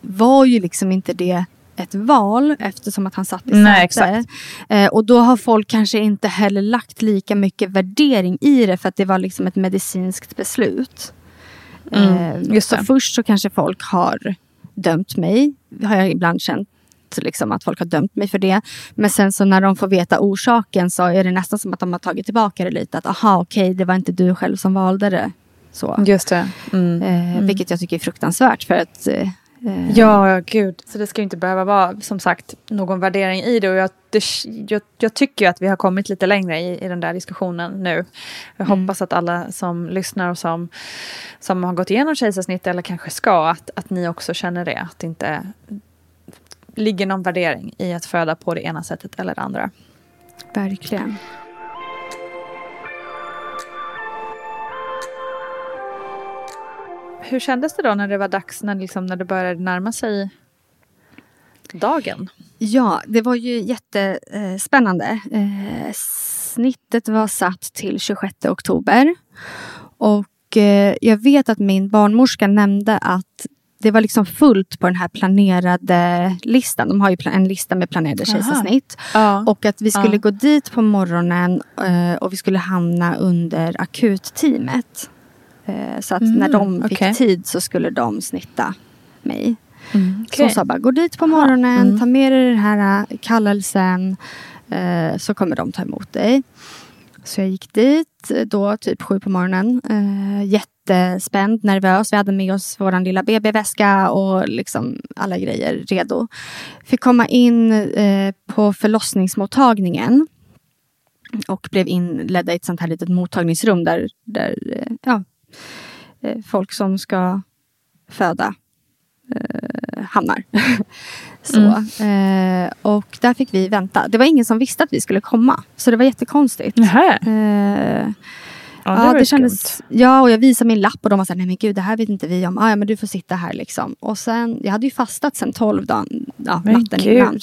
[SPEAKER 1] var ju liksom inte det ett val eftersom att han satt i
[SPEAKER 2] Nej,
[SPEAKER 1] säte. Eh, och då har folk kanske inte heller lagt lika mycket värdering i det för att det var liksom ett medicinskt beslut.
[SPEAKER 2] Mm,
[SPEAKER 1] Eh,
[SPEAKER 2] just
[SPEAKER 1] så
[SPEAKER 2] det.
[SPEAKER 1] först så kanske folk har dömt mig. Har jag ibland känt liksom, att folk har dömt mig för det. Men sen så när de får veta orsaken så är det nästan som att de har tagit tillbaka det lite. Att aha, okej, det var inte du själv som valde det. Så.
[SPEAKER 2] Just det. Mm.
[SPEAKER 1] Eh, Vilket jag tycker är fruktansvärt för att eh,
[SPEAKER 2] Ja, ja, gud. Så det ska ju inte behöva vara som sagt någon värdering i det. Och jag, det, jag, jag tycker att vi har kommit lite längre i, i den där diskussionen nu. Jag
[SPEAKER 1] Mm.
[SPEAKER 2] hoppas att alla som lyssnar och som, som har gått igenom kejsarsnitt eller kanske ska, att, att ni också känner det. Att det inte ligger någon värdering i att föda på det ena sättet eller det andra.
[SPEAKER 1] verkligen.
[SPEAKER 2] Hur kändes det då när det var dags, när, liksom, när det började närma sig dagen?
[SPEAKER 1] Ja, det var ju jättespännande. Eh, snittet var satt till 26 oktober. Och eh, jag vet att min barnmorska nämnde att det var liksom fullt på den här planerade listan. De har ju en lista med planerade kejsarsnitt.
[SPEAKER 2] Ja.
[SPEAKER 1] Och att vi skulle
[SPEAKER 2] Ja.
[SPEAKER 1] gå dit på morgonen eh, och vi skulle hamna under akutteamet. Eh, så att
[SPEAKER 2] Mm,
[SPEAKER 1] när de fick
[SPEAKER 2] okej.
[SPEAKER 1] tid så skulle de snitta mig.
[SPEAKER 2] Mm,
[SPEAKER 1] Så hon sa bara, gå dit på morgonen,
[SPEAKER 2] Mm.
[SPEAKER 1] ta med dig den här äh, kallelsen. Eh, så kommer de ta emot dig. Så jag gick dit eh, då typ sju på morgonen. Eh, jättespänd, nervös. Vi hade med oss vår lilla BB-väska och liksom alla grejer redo. Fick komma in eh, på förlossningsmottagningen. Och blev inledda i ett sånt här litet mottagningsrum där, där eh, ja, eh, folk som ska föda eh, hamnar. så, eh, och där fick vi vänta. Det var ingen som visste att vi skulle komma. Så det var jättekonstigt.
[SPEAKER 2] Nähä.
[SPEAKER 1] Eh,
[SPEAKER 2] Ja,
[SPEAKER 1] ja,
[SPEAKER 2] det var
[SPEAKER 1] det kändes, ja, och jag visade min lapp och de var såhär, nej men gud det här vet inte vi om. Ah, ja, men du får sitta här liksom. Och sen, jag hade ju fastat sen 12 dagen, ja, natten innan.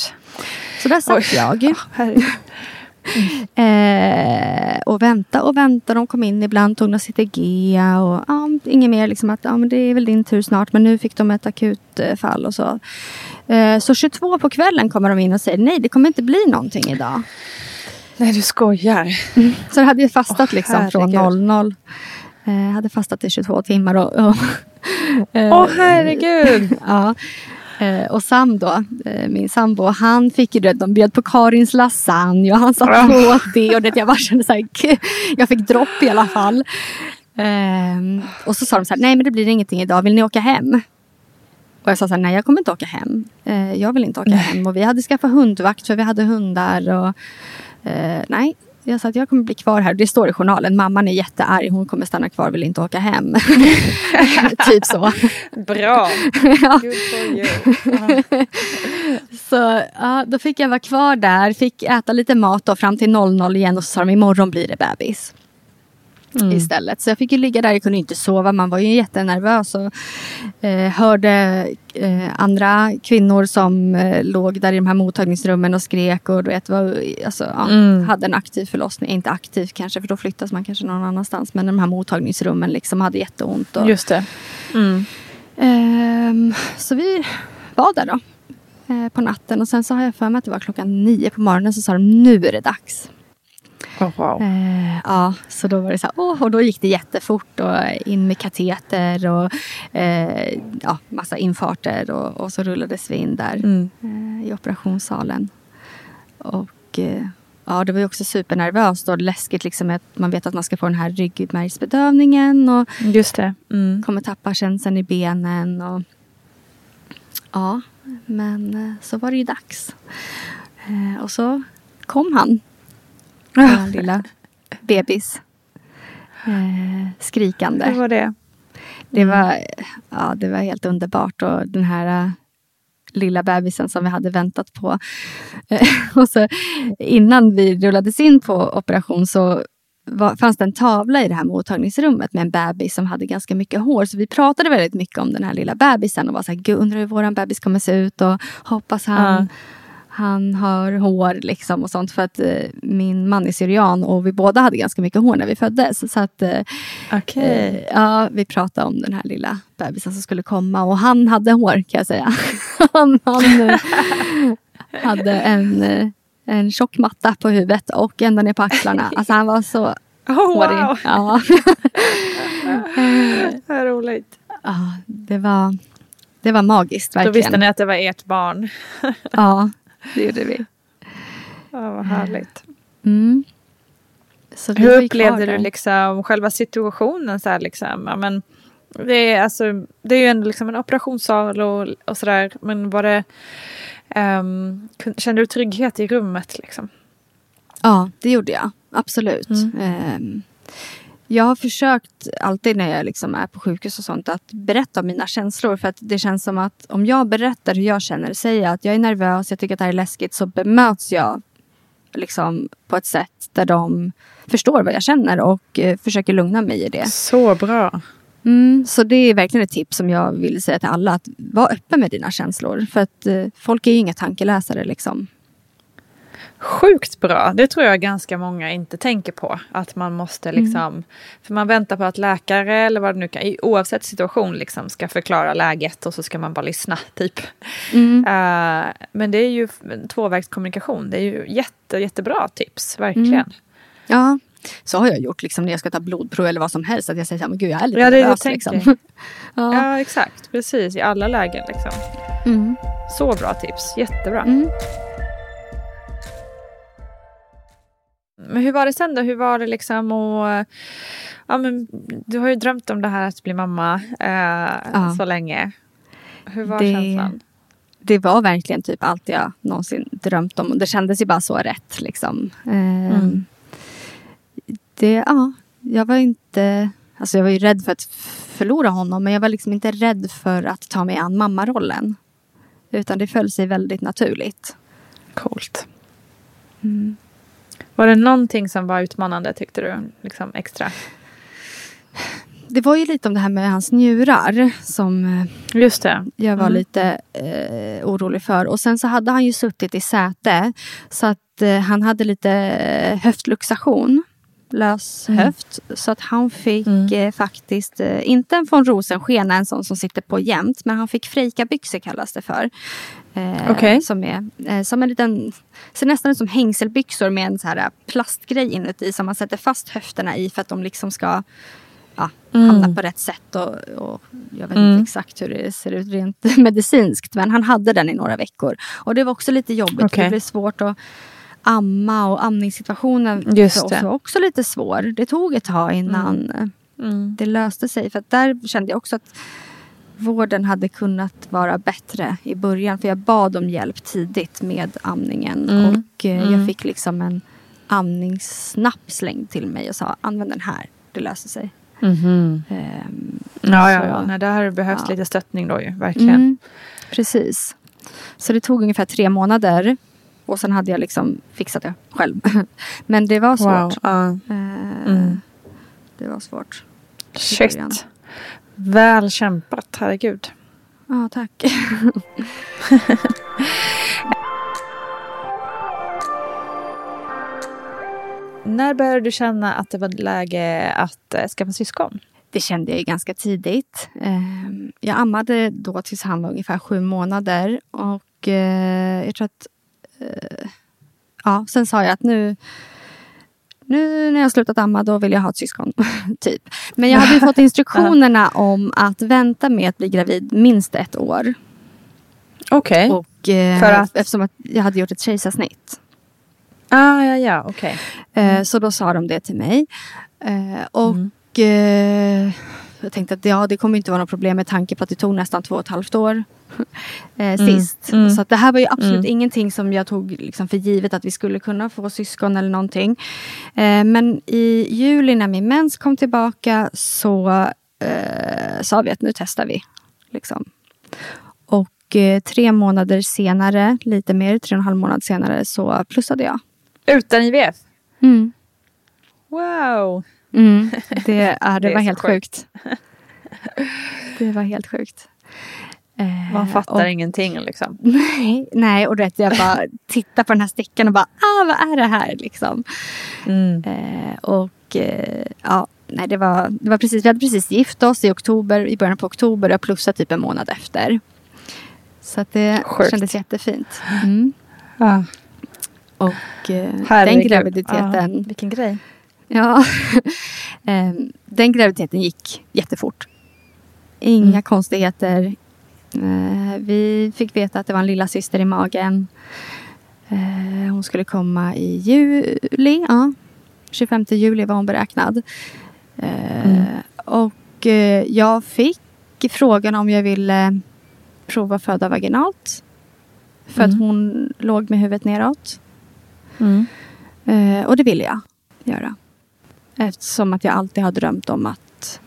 [SPEAKER 1] Så där satt
[SPEAKER 2] Oj.
[SPEAKER 1] jag. Eh, och vänta och vänta. De kom in ibland, tog några CTG och ja, inget mer. Liksom att ja, men det är väl din tur snart. Men nu fick de ett akutfall och så. Eh, så 22 på kvällen kommer de in och säger nej, det kommer inte bli någonting idag.
[SPEAKER 2] Nej, du skojar.
[SPEAKER 1] Så jag hade ju fastat
[SPEAKER 2] Åh,
[SPEAKER 1] liksom från
[SPEAKER 2] herregud.
[SPEAKER 1] 00. Eh, hade fastat i 22 timmar. Och, och, eh,
[SPEAKER 2] Åh, herregud.
[SPEAKER 1] Ja. Eh, och Sam då, eh, min sambo, han fick ju det. De bjöd på Karins lasagne och han satt och åt det. Och det, jag bara kände så här, jag fick dropp i alla fall. Ehm, och så sa de så här, nej men det blir ingenting idag, vill ni åka hem? Och jag sa så här, nej jag kommer inte åka hem. Eh, jag vill inte åka hem. Och vi hade skaffat hundvakt för vi hade hundar. Och, eh, nej, jag sa att jag kommer bli kvar här. Det står i journalen, mamman är jättearg, hon kommer stanna kvar, vill inte åka hem. typ så.
[SPEAKER 2] Bra.
[SPEAKER 1] Ja.
[SPEAKER 2] Good for you.
[SPEAKER 1] Så ja, då fick jag vara kvar där, fick äta lite mat då, fram till 00 igen och så sa de imorgon blir det bebis.
[SPEAKER 2] Mm.
[SPEAKER 1] Istället. Så jag fick ju ligga där, jag kunde inte sova, man var ju jättenervös och eh, hörde eh, andra kvinnor som eh, låg där i de här mottagningsrummen och skrek och vet, var, alltså, ja,
[SPEAKER 2] Mm.
[SPEAKER 1] hade en aktiv förlossning. Inte aktiv kanske, för då flyttas man kanske någon annanstans. Men de här mottagningsrummen liksom hade jätteont. Och,
[SPEAKER 2] Just det. Mm.
[SPEAKER 1] Ehm, så vi var där då. eh, På natten och sen så har jag för mig att det var klockan nio på morgonen så sa de nu är det dags.
[SPEAKER 2] Oh, wow.
[SPEAKER 1] Eh, ja, så då var det så här, åh, och då gick det jättefort och in med kateter och eh, ja, massa infarter och, och så rullades vi in där
[SPEAKER 2] Mm.
[SPEAKER 1] eh, i operationssalen. Och eh, ja, det var ju också supernervöst och läskigt liksom att man vet att man ska få den här ryggmärgsbedövningen och
[SPEAKER 2] Just det. Mm.
[SPEAKER 1] kommer tappa känseln i benen. Och, ja, men eh, så var det ju dags. Eh, och så kom han. Vår lilla bebis. Eh, skrikande.
[SPEAKER 2] Hur var det?
[SPEAKER 1] Det var, ja, det var helt underbart. Och den här äh, lilla bebisen som vi hade väntat på. Eh, och så, innan vi rullades in på operation så var, fanns det en tavla i det här mottagningsrummet med en bebis som hade ganska mycket hår. Så vi pratade väldigt mycket om den här lilla bebisen och var så här, undrar hur våran bebis kommer se ut och hoppas han,
[SPEAKER 2] Ja.
[SPEAKER 1] Han har hår liksom och sånt. För att eh, min man är syrian och vi båda hade ganska mycket hår när vi föddes. Så att eh,
[SPEAKER 2] Okej.
[SPEAKER 1] Eh, ja, vi pratade om den här lilla bebisen som skulle komma och han hade hår kan jag säga. han han eh, hade en, eh, en tjock matta på huvudet och ända ner på axlarna. Alltså han var så
[SPEAKER 2] Oh,
[SPEAKER 1] hårig.
[SPEAKER 2] wow.
[SPEAKER 1] Ja.
[SPEAKER 2] Vad roligt.
[SPEAKER 1] ja, det var, det var magiskt
[SPEAKER 2] Då
[SPEAKER 1] verkligen.
[SPEAKER 2] visste ni att det var ert barn.
[SPEAKER 1] Ja, det gjorde vi.
[SPEAKER 2] Ja, vad härligt.
[SPEAKER 1] Mm.
[SPEAKER 2] Hur upplevde du liksom själva situationen? Så här, liksom? ja, men, det, är, alltså, det är ju ändå liksom en operationssal och, och sådär. Men var det... kun- kände du trygghet i rummet? Liksom?
[SPEAKER 1] Ja, det gjorde jag. Absolut.
[SPEAKER 2] Mm.
[SPEAKER 1] Ehm, jag har försökt alltid när jag liksom är på sjukhus och sånt att berätta om mina känslor. För att det känns som att om jag berättar hur jag känner, säger jag att jag är nervös, jag tycker att det här är läskigt, så bemöts jag liksom på ett sätt där de förstår vad jag känner och eh, försöker lugna mig i det.
[SPEAKER 2] Så bra.
[SPEAKER 1] Mm, så det är verkligen ett tips som jag vill säga till alla. Att var öppen med dina känslor. För att eh, folk är ju inga tankeläsare liksom.
[SPEAKER 2] Sjukt bra. Det tror jag ganska många inte tänker på. Att man måste liksom... För man väntar på att läkare eller vad det nu kan... i- Oavsett situation liksom ska förklara läget och så ska man bara lyssna typ.
[SPEAKER 1] Mm.
[SPEAKER 2] Eh, men det är ju tvåvägskommunikation. Det är ju jätte, jättebra tips. Verkligen.
[SPEAKER 1] Mm. Ja, så har jag gjort liksom, när jag ska ta blodprov eller vad som helst. Att jag säger så här, men gud jag är lite
[SPEAKER 2] Ja,
[SPEAKER 1] nervös. Liksom. ja.
[SPEAKER 2] Ja, exakt. Precis. I alla lägen liksom.
[SPEAKER 1] Mm.
[SPEAKER 2] Så bra tips. Jättebra. Men hur var det sen då? Hur var det liksom och ja, men Du har ju drömt om det här att bli mamma eh,
[SPEAKER 1] Ja.
[SPEAKER 2] så länge. Hur var
[SPEAKER 1] Det-
[SPEAKER 2] känslan?
[SPEAKER 1] Det var verkligen typ allt jag någonsin drömt om. Och det kändes ju bara så rätt. Liksom. Ehm,
[SPEAKER 2] Mm.
[SPEAKER 1] det, ja, jag var inte... Alltså jag var ju rädd för att förlora honom. Men jag var liksom inte rädd för att ta mig an mammarollen. Utan det föll sig väldigt naturligt.
[SPEAKER 2] Coolt.
[SPEAKER 1] Mm.
[SPEAKER 2] Var det någonting som var utmanande tyckte du? Liksom extra?
[SPEAKER 1] Det var ju lite om det här med hans njurar. Som eh,
[SPEAKER 2] Just det.
[SPEAKER 1] jag var
[SPEAKER 2] Mm.
[SPEAKER 1] lite eh, orolig för. Och sen så hade han ju suttit i säte. Så att eh, han hade lite eh, höftluxation. Lös
[SPEAKER 2] Mm.
[SPEAKER 1] höft. Så att han fick
[SPEAKER 2] Mm.
[SPEAKER 1] eh, faktiskt, eh, inte en von Rosenskena, en sån som sitter på jämt. Men han fick frejkabyxor kallas det för. Eh,
[SPEAKER 2] Okej.
[SPEAKER 1] Som är eh, som en liten, ser nästan ut som hängselbyxor med en så här eh, plastgrej inuti. Som man sätter fast höfterna i för att de liksom ska ja, hamna på rätt sätt. Och, och jag vet
[SPEAKER 2] Mm.
[SPEAKER 1] inte exakt hur det ser ut rent medicinskt. Men han hade den i några veckor. Och det var också lite jobbigt.
[SPEAKER 2] Okej.
[SPEAKER 1] Det blev svårt att amma och amningssituationen
[SPEAKER 2] Just
[SPEAKER 1] för oss
[SPEAKER 2] det.
[SPEAKER 1] var också lite svår. Det tog ett tag innan eh,
[SPEAKER 2] Mm.
[SPEAKER 1] det löste sig. För att där kände jag också att vården hade kunnat vara bättre i början. För jag bad om hjälp tidigt med amningen.
[SPEAKER 2] Mm.
[SPEAKER 1] Och eh,
[SPEAKER 2] Mm.
[SPEAKER 1] jag fick liksom en amningssnapp slängd till mig och sa använd den här. Det löser sig.
[SPEAKER 2] Mhm.
[SPEAKER 1] Ehm,
[SPEAKER 2] Ja, ja, ja. Nej, där har det behövts
[SPEAKER 1] ja.
[SPEAKER 2] lite stöttning då ju. Verkligen.
[SPEAKER 1] Mm, precis. Så det tog ungefär tre månader. Och sen hade jag liksom fixat det själv. Men det var svårt.
[SPEAKER 2] Wow. Ja.
[SPEAKER 1] Eh,
[SPEAKER 2] Mm.
[SPEAKER 1] Det var svårt.
[SPEAKER 2] Shit. Väl kämpat, herregud.
[SPEAKER 1] Ja, tack.
[SPEAKER 2] När började du känna att det var läge att äh, skaffa syskon?
[SPEAKER 1] Det kände jag ju ganska tidigt. Eh, jag ammade då tills han var ungefär sju månader. Och eh, jag tror att... Eh, ja, sen sa jag att nu... Nu när jag slutat amma då vill jag ha ett syskon. typ. Men jag hade ju fått instruktionerna om att vänta med att bli gravid minst ett år.
[SPEAKER 2] Okej.
[SPEAKER 1] Och, eh,
[SPEAKER 2] För att?
[SPEAKER 1] Eftersom att jag hade gjort ett kejsarsnitt.
[SPEAKER 2] Ah, ja, ja, okej.
[SPEAKER 1] Eh, Så då sa de det till mig. Eh, och
[SPEAKER 2] Mm.
[SPEAKER 1] eh, jag tänkte att ja, det kommer inte vara något problem med tanke på att det tog nästan två och ett halvt år eh, sist.
[SPEAKER 2] Mm.
[SPEAKER 1] Så att det här var ju absolut
[SPEAKER 2] Mm.
[SPEAKER 1] ingenting som jag tog liksom för givet att vi skulle kunna få syskon eller någonting. Eh, men i juli när min mens kom tillbaka så eh, sa vi att nu testar vi. Liksom. Och eh, tre månader senare, lite mer, tre och en halv månad senare så plussade jag.
[SPEAKER 2] Utan IVF?
[SPEAKER 1] Mm.
[SPEAKER 2] Wow!
[SPEAKER 1] Mm, det, ja, det,
[SPEAKER 2] Det är
[SPEAKER 1] var
[SPEAKER 2] så
[SPEAKER 1] helt
[SPEAKER 2] sjukt.
[SPEAKER 1] sjukt. Det var helt sjukt. Eh,
[SPEAKER 2] Man fattar
[SPEAKER 1] och,
[SPEAKER 2] ingenting liksom.
[SPEAKER 1] Nej, nej, och rätt, jag bara tittar på den här stickan och bara, ah, vad är det här liksom?
[SPEAKER 2] Mm.
[SPEAKER 1] Eh, och eh, ja, nej, det var, det var precis, vi hade precis gift oss i oktober, i början på oktober och jag plussade typ en månad efter. Så att det
[SPEAKER 2] Sjukt.
[SPEAKER 1] kändes jättefint. Mm.
[SPEAKER 2] Ja.
[SPEAKER 1] Och eh, den graviditeten,
[SPEAKER 2] Ja, vilken grej.
[SPEAKER 1] ja, Ehm, den graviditeten gick jättefort. Inga
[SPEAKER 2] Mm.
[SPEAKER 1] konstigheter. Eh, vi fick veta att det var en lilla syster i magen. Eh, hon skulle komma i juli. Ja. 25 juli var hon beräknad. Eh,
[SPEAKER 2] Mm.
[SPEAKER 1] Och jag fick frågan om jag ville prova föda vaginalt. För att
[SPEAKER 2] Mm.
[SPEAKER 1] hon låg med huvudet neråt.
[SPEAKER 2] Mm.
[SPEAKER 1] Och det ville jag göra. Eftersom att jag alltid har drömt om att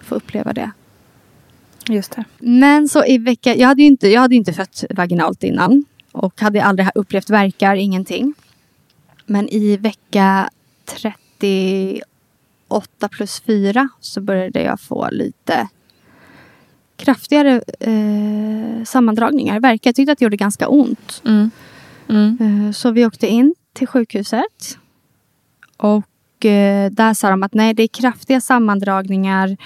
[SPEAKER 1] få uppleva det.
[SPEAKER 2] Just det.
[SPEAKER 1] Men så i vecka, jag hade ju inte, jag hade inte fött vaginalt innan. Och hade aldrig upplevt verkar, ingenting. Men i vecka 38 plus 4 så började jag få lite kraftigare eh, sammandragningar. Verkar. Jag tyckte att det gjorde ganska ont.
[SPEAKER 2] Mm. Mm.
[SPEAKER 1] Eh, Så vi åkte in till sjukhuset. Och eh, där sa de att nej, det är kraftiga sammandragningar.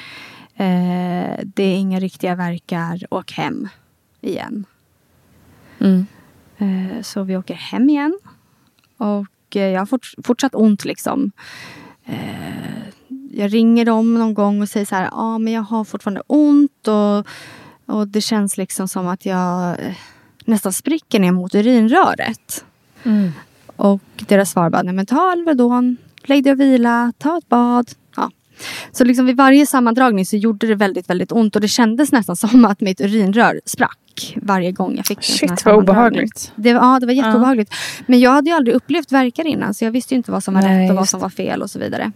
[SPEAKER 1] Eh, det är inga riktiga verkar. Åk hem igen.
[SPEAKER 2] Mm.
[SPEAKER 1] Eh, så vi åker hem igen. Och eh, jag har fort, fortsatt ont liksom. Eh, jag ringer dem någon gång och säger så här, ja ah, men jag har fortfarande ont och, och det känns liksom som att jag eh, nästan spricker ner mot urinröret.
[SPEAKER 2] Mm.
[SPEAKER 1] Och deras svar bara, nej men ta Alvedon, lägg dig och vila, ta ett bad. Ja. Så liksom vid varje sammandragning så gjorde det väldigt, väldigt ont och det kändes nästan som att mitt urinrör sprack varje gång jag fick en sån
[SPEAKER 2] Shit vad obehagligt.
[SPEAKER 1] Det ja, det var jätteobehagligt. Men jag hade ju aldrig upplevt verkar innan så jag visste ju inte vad som var
[SPEAKER 2] Nej,
[SPEAKER 1] rätt och vad som var fel och så vidare.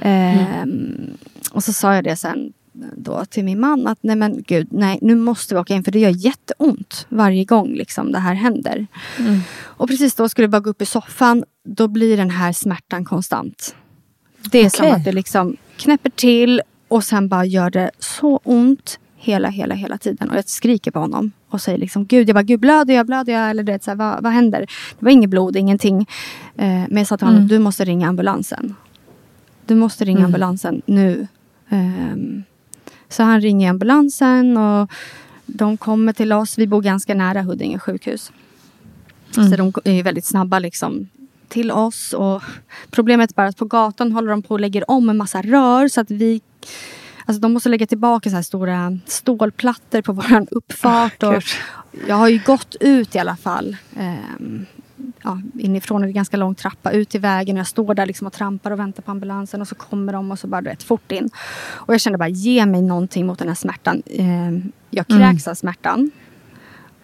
[SPEAKER 1] Ehm, och så sa jag det sen då till min man att nej men gud, nej nu måste vi åka in för det gör jätteont varje gång liksom det här händer.
[SPEAKER 2] Mm.
[SPEAKER 1] Och precis då skulle jag bara gå upp i soffan, då blir den här smärtan konstant. Det är som
[SPEAKER 2] Okej.
[SPEAKER 1] att det liksom knäpper till och sen bara gör det så ont hela, hela, hela tiden. Och jag skriker på honom och säger liksom Gud, jag bara, Gud blöder jag, blöder jag? Eller du vet, så här, vad, vad händer? Det var inget blod, ingenting. Eh, men jag sa till honom,
[SPEAKER 2] Mm.
[SPEAKER 1] du måste ringa ambulansen. Du måste ringa
[SPEAKER 2] Mm.
[SPEAKER 1] ambulansen nu. Ehm, så han ringer ambulansen och de kommer till oss. Vi bor ganska nära Huddinge sjukhus.
[SPEAKER 2] Mm.
[SPEAKER 1] Så de är väldigt snabba liksom till oss. Och problemet är bara att på gatan håller de på och lägger om en massa rör så att vi Alltså de måste lägga tillbaka så här stora stålplattor på våran uppfart. och
[SPEAKER 2] Gud.
[SPEAKER 1] jag har ju gått ut i alla fall. ehm, ja, inifrån det ganska lång trappa ut till vägen. Och jag står där liksom och trampar och väntar på ambulansen. Och så kommer de och så bara du vet, fort in. Och jag kände bara ge mig någonting mot den här smärtan. Ehm, jag
[SPEAKER 2] Mm.
[SPEAKER 1] kräks av smärtan.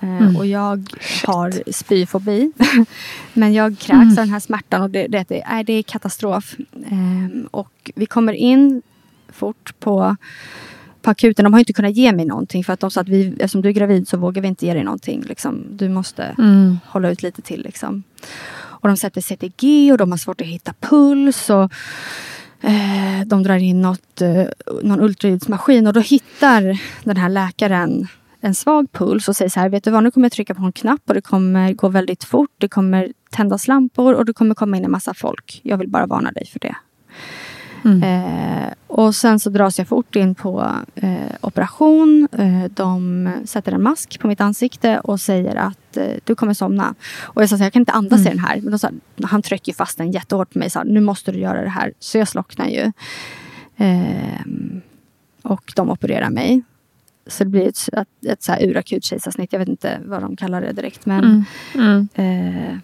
[SPEAKER 1] Eh, Och jag har spyfobi. Men jag kräks
[SPEAKER 2] Mm.
[SPEAKER 1] av den här smärtan och det, det, det, är, det är katastrof. Ehm, och vi kommer in fort på, på akuten. De har inte kunnat ge mig någonting för att de sa att vi, eftersom du är gravid så vågar vi inte ge dig någonting. Liksom. Du måste
[SPEAKER 2] Mm.
[SPEAKER 1] hålla ut lite till. Liksom. Och de sätter CTG och de har svårt att hitta puls. Och, eh, de drar in något, eh, någon ultraljudsmaskin och då hittar den här läkaren en svag puls och säger så här, vet du vad, nu kommer jag trycka på en knapp och det kommer gå väldigt fort. Det kommer tändas lampor och det kommer komma in en massa folk. Jag vill bara varna dig för det.
[SPEAKER 2] Mm.
[SPEAKER 1] Eh, och sen så dras jag fort in på eh, operation. Eh, de sätter en mask på mitt ansikte och säger att eh, du kommer somna. Och jag sa så här, jag kan inte andas i den här. Men de sa, han trycker fast den jättehårt på mig. Sa, nu måste du göra det här. Så jag slocknar ju. Ehm, och de opererar mig. Så det blir ett, ett, ett så här urakut kejsarsnitt. Jag vet inte vad de kallar det direkt. Men
[SPEAKER 2] Mm. Mm.
[SPEAKER 1] Eh,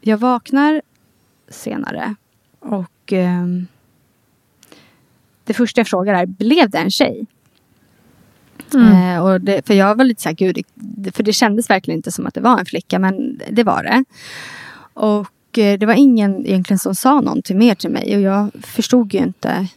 [SPEAKER 1] jag vaknar senare och ehm, det första jag frågar är, blev det en tjej?
[SPEAKER 2] Mm.
[SPEAKER 1] Eh, och det, för jag var lite så här, gud, för det kändes verkligen inte som att det var en flicka, men det var det. Och eh, det var ingen egentligen som sa någonting mer till mig och jag förstod ju inte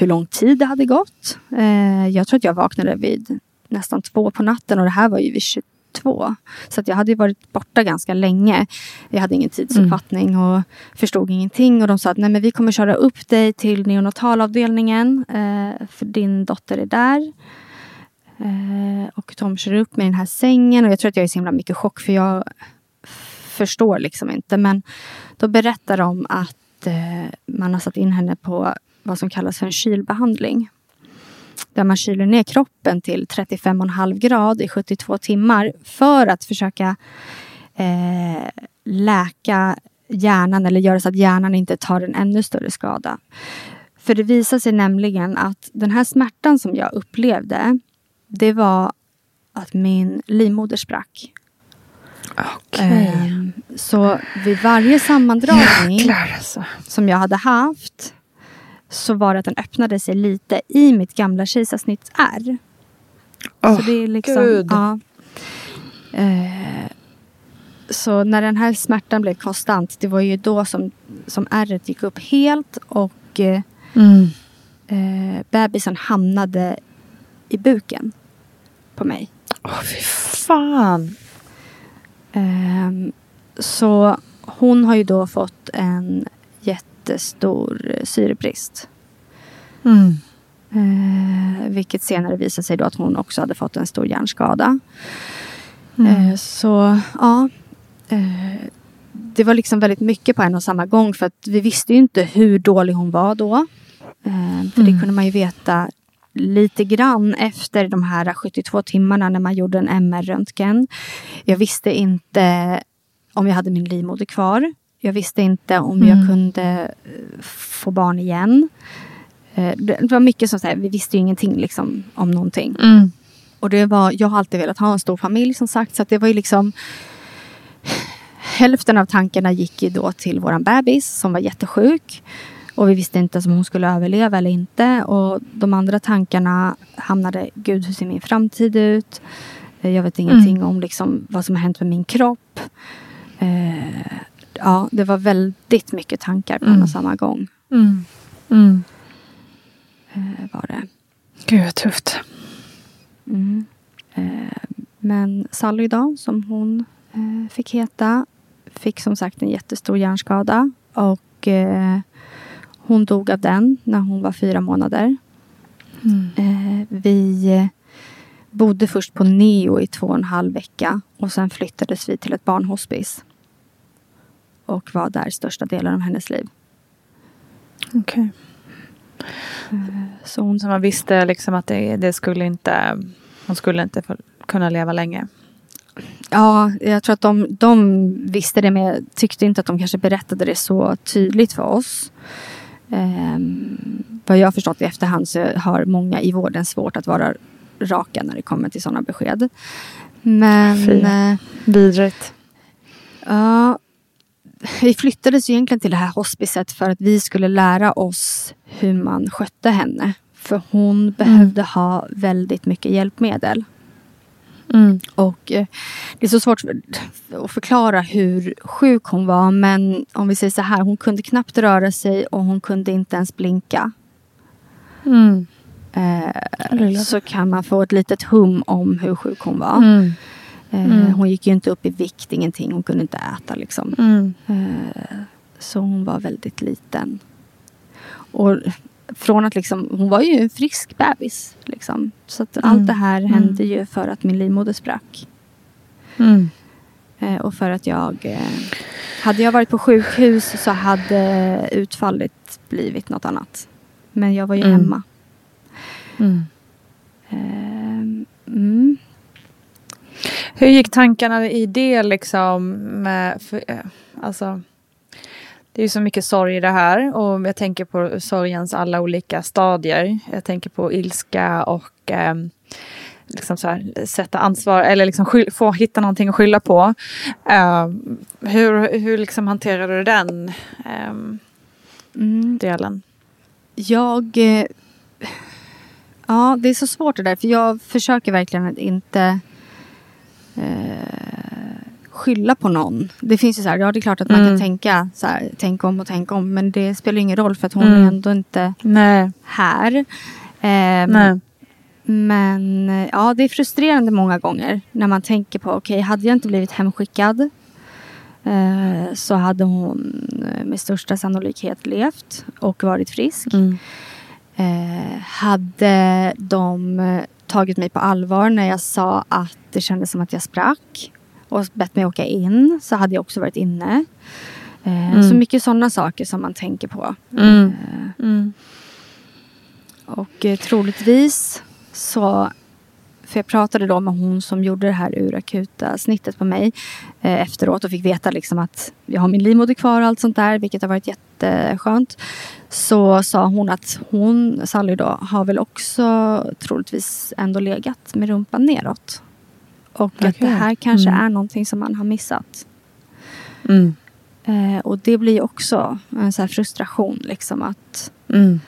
[SPEAKER 1] hur lång tid det hade gått. Eh, jag tror att jag vaknade vid nästan två på natten och det här var ju vid 22. Så att jag hade varit borta ganska länge. Jag hade ingen tidsuppfattning och förstod ingenting. Och de sa att Nej, men vi kommer köra upp dig till neonatalavdelningen. Eh, för din dotter är där. Eh, och de kör upp mig i den här sängen. Och jag tror att jag är så himla mycket chock för jag förstår liksom inte. Men då berättar de att man har satt in henne på vad som kallas för en kylbehandling. Där man kyler ner kroppen till 35,5 grad i 72 timmar för att försöka eh, läka hjärnan eller göra så att hjärnan inte tar en ännu större skada. För det visar sig nämligen att den här smärtan som jag upplevde det var att min livmoder sprack.
[SPEAKER 2] Okej.
[SPEAKER 1] Ehm, så vid varje sammandragning
[SPEAKER 2] Jäklar alltså.
[SPEAKER 1] som jag hade haft så var det att den öppnade sig lite i mitt gamla kejsarsnittsärr.
[SPEAKER 2] Åh,
[SPEAKER 1] så det är liksom,
[SPEAKER 2] Gud.
[SPEAKER 1] ja. Eh, så när den här smärtan blev konstant, det var ju då som, som ärret gick upp helt och eh,
[SPEAKER 2] Mm.
[SPEAKER 1] eh, bebisen hamnade i buken på mig.
[SPEAKER 2] Åh, fy fan.
[SPEAKER 1] Ehm, så hon har ju då fått en jättestor eh, syrebrist.
[SPEAKER 2] Mm.
[SPEAKER 1] Eh, vilket senare visade sig då att hon också hade fått en stor hjärnskada.
[SPEAKER 2] Mm.
[SPEAKER 1] Eh, så ja, eh, det var liksom väldigt mycket på en och samma gång. För att vi visste ju inte hur dålig hon var då. Eh, för det kunde man ju veta lite grann efter de här 72 timmarna när man gjorde en MR-röntgen. Jag visste inte om jag hade min livmoder kvar. Jag visste inte om jag kunde eh, få barn igen. Eh, Det var mycket som så här, vi visste ju ingenting liksom, om någonting.
[SPEAKER 2] Mm.
[SPEAKER 1] Och det var, jag har alltid velat ha en stor familj som sagt. Så det var ju liksom Hälften av tankarna gick ju då till våran bebis som var jättesjuk. Och vi visste inte om hon skulle överleva eller inte. Och de andra tankarna hamnade, gud hur ser min framtid ut? Eh, Jag vet ingenting om liksom vad som har hänt med min kropp. Eh, ja, det var väldigt mycket tankar på en och samma gång.
[SPEAKER 2] Mm. Mm.
[SPEAKER 1] Eh, var det.
[SPEAKER 2] Gud vad tufft.
[SPEAKER 1] Mm. Eh, men Sally då, som hon eh, fick heta, fick som sagt en jättestor hjärnskada. Och eh, hon dog av den när hon var fyra månader. Eh, vi eh, bodde först på Neo i två och en halv vecka. Och sen flyttades vi till ett barnhospice. Och var där största delen av hennes liv.
[SPEAKER 2] Okej.
[SPEAKER 1] Så hon
[SPEAKER 2] man visste liksom att det, det skulle inte, hon skulle inte kunna leva länge.
[SPEAKER 1] Ja, jag tror att de, de visste det men jag tyckte inte att de kanske berättade det så tydligt för oss. Ehm, vad jag har förstått i efterhand så har många i vården svårt att vara raka när det kommer till sådana besked. Men
[SPEAKER 2] Fy.
[SPEAKER 1] eh,
[SPEAKER 2] Vidrigt.
[SPEAKER 1] ja, vi flyttades egentligen till det här hospicet för att vi skulle lära oss hur man skötte henne. För hon behövde ha väldigt mycket hjälpmedel.
[SPEAKER 2] Mm.
[SPEAKER 1] Och eh, det är så svårt att förklara hur sjuk hon var. Men om vi säger så här, hon kunde knappt röra sig och hon kunde inte ens blinka.
[SPEAKER 2] Mm.
[SPEAKER 1] Eh, så kan man få ett litet hum om hur sjuk hon var.
[SPEAKER 2] Mm.
[SPEAKER 1] Eh, hon gick ju inte upp i vikt, ingenting. Hon kunde inte äta liksom.
[SPEAKER 2] Mm.
[SPEAKER 1] Eh, så hon var väldigt liten. Och från att liksom, hon var ju en frisk bebis. Liksom. Så att allt det här hände ju för att min livmoder sprack.
[SPEAKER 2] Mm.
[SPEAKER 1] Eh, och för att jag... Hade jag varit på sjukhus så hade utfallet blivit något annat. Men jag var ju
[SPEAKER 2] Mm.
[SPEAKER 1] hemma.
[SPEAKER 2] Mm. Hur gick tankarna i det liksom? Med, för, eh, alltså, det är ju så mycket sorg i det här och jag tänker på sorgens alla olika stadier. Jag tänker på ilska och eh, liksom så här, sätta ansvar eller liksom skyll, få hitta någonting att skylla på. Eh, hur hur liksom hanterade du den eh,
[SPEAKER 1] Mm.
[SPEAKER 2] delen?
[SPEAKER 1] Jag... Eh, ja, det är så svårt det där. För jag försöker verkligen att inte skylla på någon. Det finns ju så här, ja det är klart att man
[SPEAKER 2] Mm.
[SPEAKER 1] kan tänka så här, tänk om och tänk om. Men det spelar ingen roll för att hon
[SPEAKER 2] Mm.
[SPEAKER 1] är ändå inte
[SPEAKER 2] Nej.
[SPEAKER 1] här. Ehm,
[SPEAKER 2] Nej.
[SPEAKER 1] Men eh, ja, det är frustrerande många gånger när man tänker på, okej, okay, hade jag inte blivit hemskickad eh, så hade hon eh, med största sannolikhet levt och varit frisk. Mm. Eh, hade de eh, tagit mig på allvar när jag sa att det kändes som att jag sprack och bett mig åka in så hade jag också varit inne. Eh, mm. Så mycket sådana saker som man tänker på. Mm. Eh, mm. Och eh, troligtvis så för jag pratade då med hon som gjorde det här urakuta snittet på mig eh, efteråt och fick veta liksom att jag har min livmoder kvar och allt sånt där, vilket har varit jätteskönt. Så sa hon att hon, Sally då, har väl också troligtvis ändå legat med rumpan neråt. Och okay. att det här kanske mm. är någonting som man har missat. Mm. Eh, och det blir också en så frustration liksom att mm.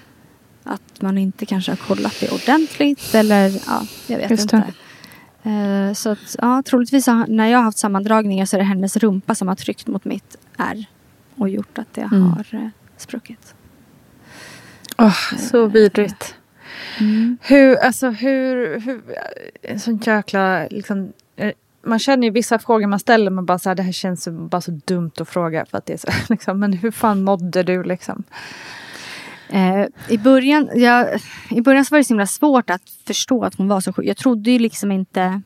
[SPEAKER 1] Att man inte kanske har kollat det ordentligt eller ja, jag vet Just inte. Uh, så att, ja, troligtvis när jag har haft sammandragningar så är det hennes rumpa som har tryckt mot mitt R och gjort att det mm. har uh, spruckit.
[SPEAKER 2] Oh, så vidrigt. Mm. Hur, alltså hur, hur, en sån jäkla, liksom, man känner ju vissa frågor man ställer, men bara så här, det här känns bara så dumt att fråga för att det är så, liksom, men hur fan mådde du liksom?
[SPEAKER 1] Eh, i, början, jag, I början så var det så himla svårt att förstå att hon var så sjuk. Jag trodde ju liksom inte...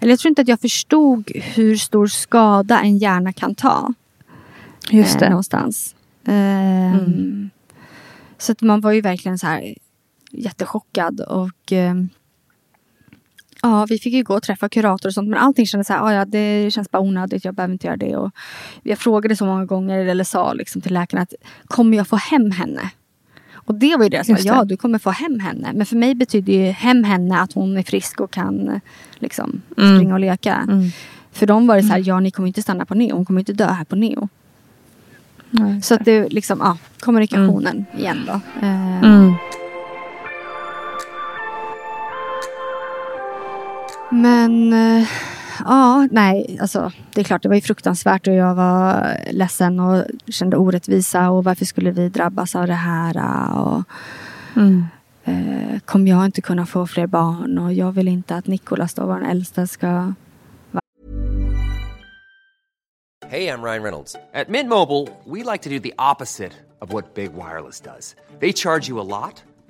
[SPEAKER 1] Eller jag tror inte att jag förstod hur stor skada en hjärna kan ta. Just det. Eh, någonstans. Eh, mm. Så att man var ju verkligen så här jättechockad. Och eh, ja, vi fick ju gå och träffa kurator och sånt. Men allting kändes så här, ah, ja, det känns bara onödigt. Jag behöver inte göra det. Och jag frågade så många gånger, eller sa liksom till läkarna att kommer jag få hem henne? Och det var ju deras svar, ja du kommer få hem henne. Men för mig betyder ju hem henne att hon är frisk och kan liksom, mm. springa och leka. Mm. För dem var det så här, mm. ja ni kommer inte stanna på neo. Hon kommer inte dö här på neo. Nej, så att det liksom, ja, kommunikationen mm. igen då. Eh, Men eh, ja, nej, alltså det är klart det var ju fruktansvärt och jag var ledsen och kände orättvisa och varför skulle vi drabbas av det här? Och, mm. eh, kommer jag inte kunna få fler barn och jag vill inte att Nikolas då, vår äldsta, ska
[SPEAKER 4] Hej, jag Ryan Reynolds. At Mint Mobile, we like to do the opposite of what Big Wireless does. They charge you a lot.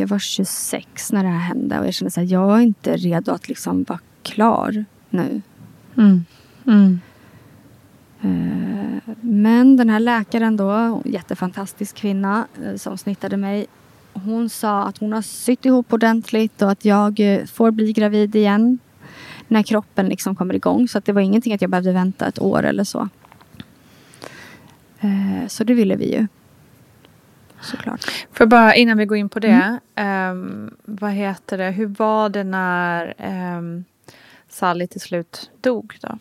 [SPEAKER 1] Jag var 26 när det här hände och jag kände att jag är inte redo att liksom vara klar nu.
[SPEAKER 2] Mm. Mm.
[SPEAKER 1] Eh, Men den här läkaren då, jättefantastisk kvinna eh, som snittade mig. Hon sa att hon har sytt ihop ordentligt och att jag eh, får bli gravid igen. När kroppen liksom kommer igång. Så att det var ingenting att jag behövde vänta ett år eller så. Så det ville vi ju. Såklart.
[SPEAKER 2] För bara innan vi går in på det. ehm, vad heter det? Hur var det när um, Sally till slut dog då?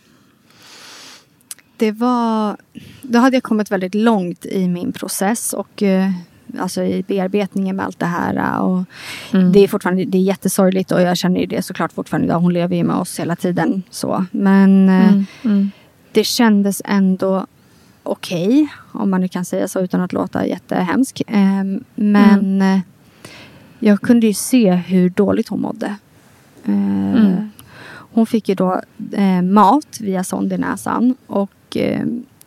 [SPEAKER 1] Det var... Då hade jag kommit väldigt långt i min process och eh, alltså i bearbetningen med allt det här. eh, Och Det är fortfarande det är jättesorgligt och jag känner ju det såklart fortfarande idag. Hon lever ju med oss hela tiden. så. Men eh,
[SPEAKER 2] Mm. Mm.
[SPEAKER 1] det kändes ändå okej, om man nu kan säga så utan att låta jättehemsk. Eh, men eh, jag kunde ju se hur dåligt hon mådde. Eh,
[SPEAKER 2] Mm.
[SPEAKER 1] Hon fick ju då eh, mat via sond i näsan och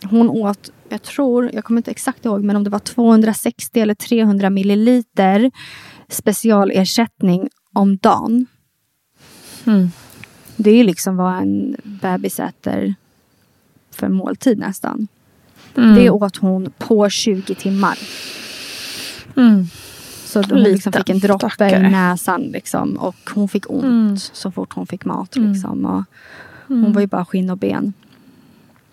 [SPEAKER 1] hon åt, jag tror, jag kommer inte exakt ihåg, men om det var 260 eller 300 milliliter specialersättning om dagen.
[SPEAKER 2] Mm.
[SPEAKER 1] Det är liksom vad en bebis äter för måltid nästan.
[SPEAKER 2] Mm.
[SPEAKER 1] Det åt hon på 20 timmar.
[SPEAKER 2] Mm.
[SPEAKER 1] Så hon liksom fick en droppe
[SPEAKER 2] stackare.
[SPEAKER 1] i näsan liksom, och hon fick ont
[SPEAKER 2] Mm.
[SPEAKER 1] så fort hon fick mat.
[SPEAKER 2] Mm.
[SPEAKER 1] Liksom, och
[SPEAKER 2] Mm.
[SPEAKER 1] hon var ju bara skinn och ben.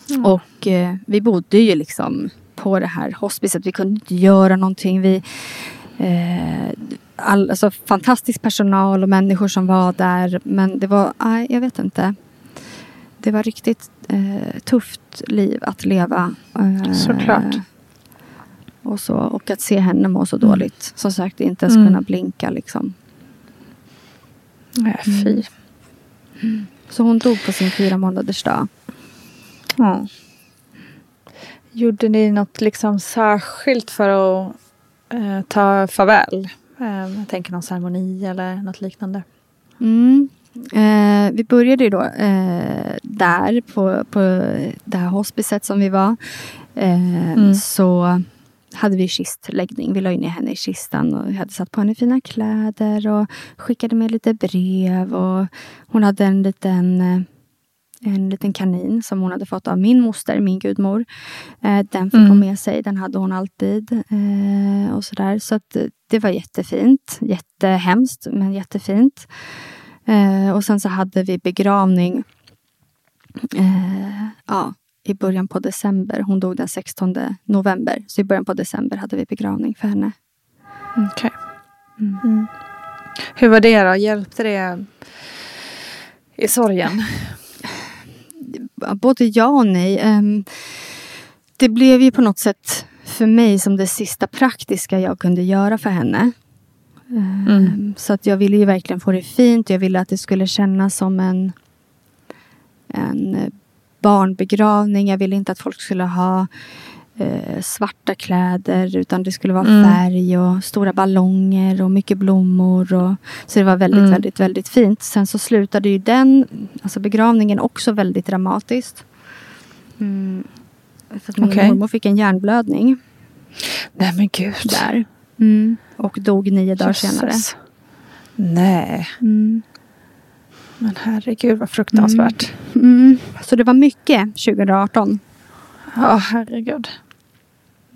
[SPEAKER 2] Mm.
[SPEAKER 1] Och eh, vi bodde ju liksom på det här hospicet. Vi kunde inte göra någonting. Vi, eh, all, alltså, fantastisk personal och människor som var där. Men det var, nej, jag vet inte. Det var riktigt eh, tufft liv att leva. Eh,
[SPEAKER 2] Såklart.
[SPEAKER 1] Och, så, och att se henne må så
[SPEAKER 2] Mm.
[SPEAKER 1] dåligt. Som sagt, inte ens
[SPEAKER 2] Mm.
[SPEAKER 1] kunna blinka liksom.
[SPEAKER 2] Nej, fy.
[SPEAKER 1] Så hon dog på sin fyra månaders dag.
[SPEAKER 2] Ja. Gjorde ni något liksom särskilt för att eh, ta farväl? Eh, jag tänker någon ceremoni eller något liknande.
[SPEAKER 1] Mm. Eh, vi började ju då eh, där på, på det här hospicet som vi var. Eh,
[SPEAKER 2] Mm.
[SPEAKER 1] Så hade vi kistläggning. Vi la ner henne i kistan och vi hade satt på henne fina kläder och skickade med lite brev. Och hon hade en liten, eh, en liten kanin som hon hade fått av min moster, min gudmor. Eh, den fick
[SPEAKER 2] Mm.
[SPEAKER 1] hon med sig. Den hade hon alltid. Eh, och sådär. Så att, det var jättefint. Jättehemskt, men jättefint. Eh, och sen så hade vi begravning eh, ja, i början på december. Hon dog den 16 november. Så i början på december hade vi begravning för henne.
[SPEAKER 2] Okej.
[SPEAKER 1] Mm.
[SPEAKER 2] Mm. Hur var det då? Hjälpte det i sorgen?
[SPEAKER 1] Både ja och nej. Ehm, det blev ju på något sätt för mig som det sista praktiska jag kunde göra för henne. Ehm,
[SPEAKER 2] Mm.
[SPEAKER 1] Så att jag ville ju verkligen få det fint. Jag ville att det skulle kännas som en, en eh, barnbegravning. Jag ville inte att folk skulle ha eh, svarta kläder utan det skulle vara
[SPEAKER 2] Mm.
[SPEAKER 1] färg och stora ballonger och mycket blommor. Och, så det var väldigt,
[SPEAKER 2] Mm.
[SPEAKER 1] väldigt, väldigt fint. Sen så slutade ju den, alltså begravningen också väldigt dramatiskt. Mm. För att min
[SPEAKER 2] Okej.
[SPEAKER 1] mormor fick en hjärnblödning
[SPEAKER 2] Nej men gud.
[SPEAKER 1] där. Mm. Och dog nio dagar senare.
[SPEAKER 2] Jösses. Nej,
[SPEAKER 1] Mm.
[SPEAKER 2] men herregud vad fruktansvärt.
[SPEAKER 1] Mm. Så det var mycket 2018.
[SPEAKER 2] Ja, herregud.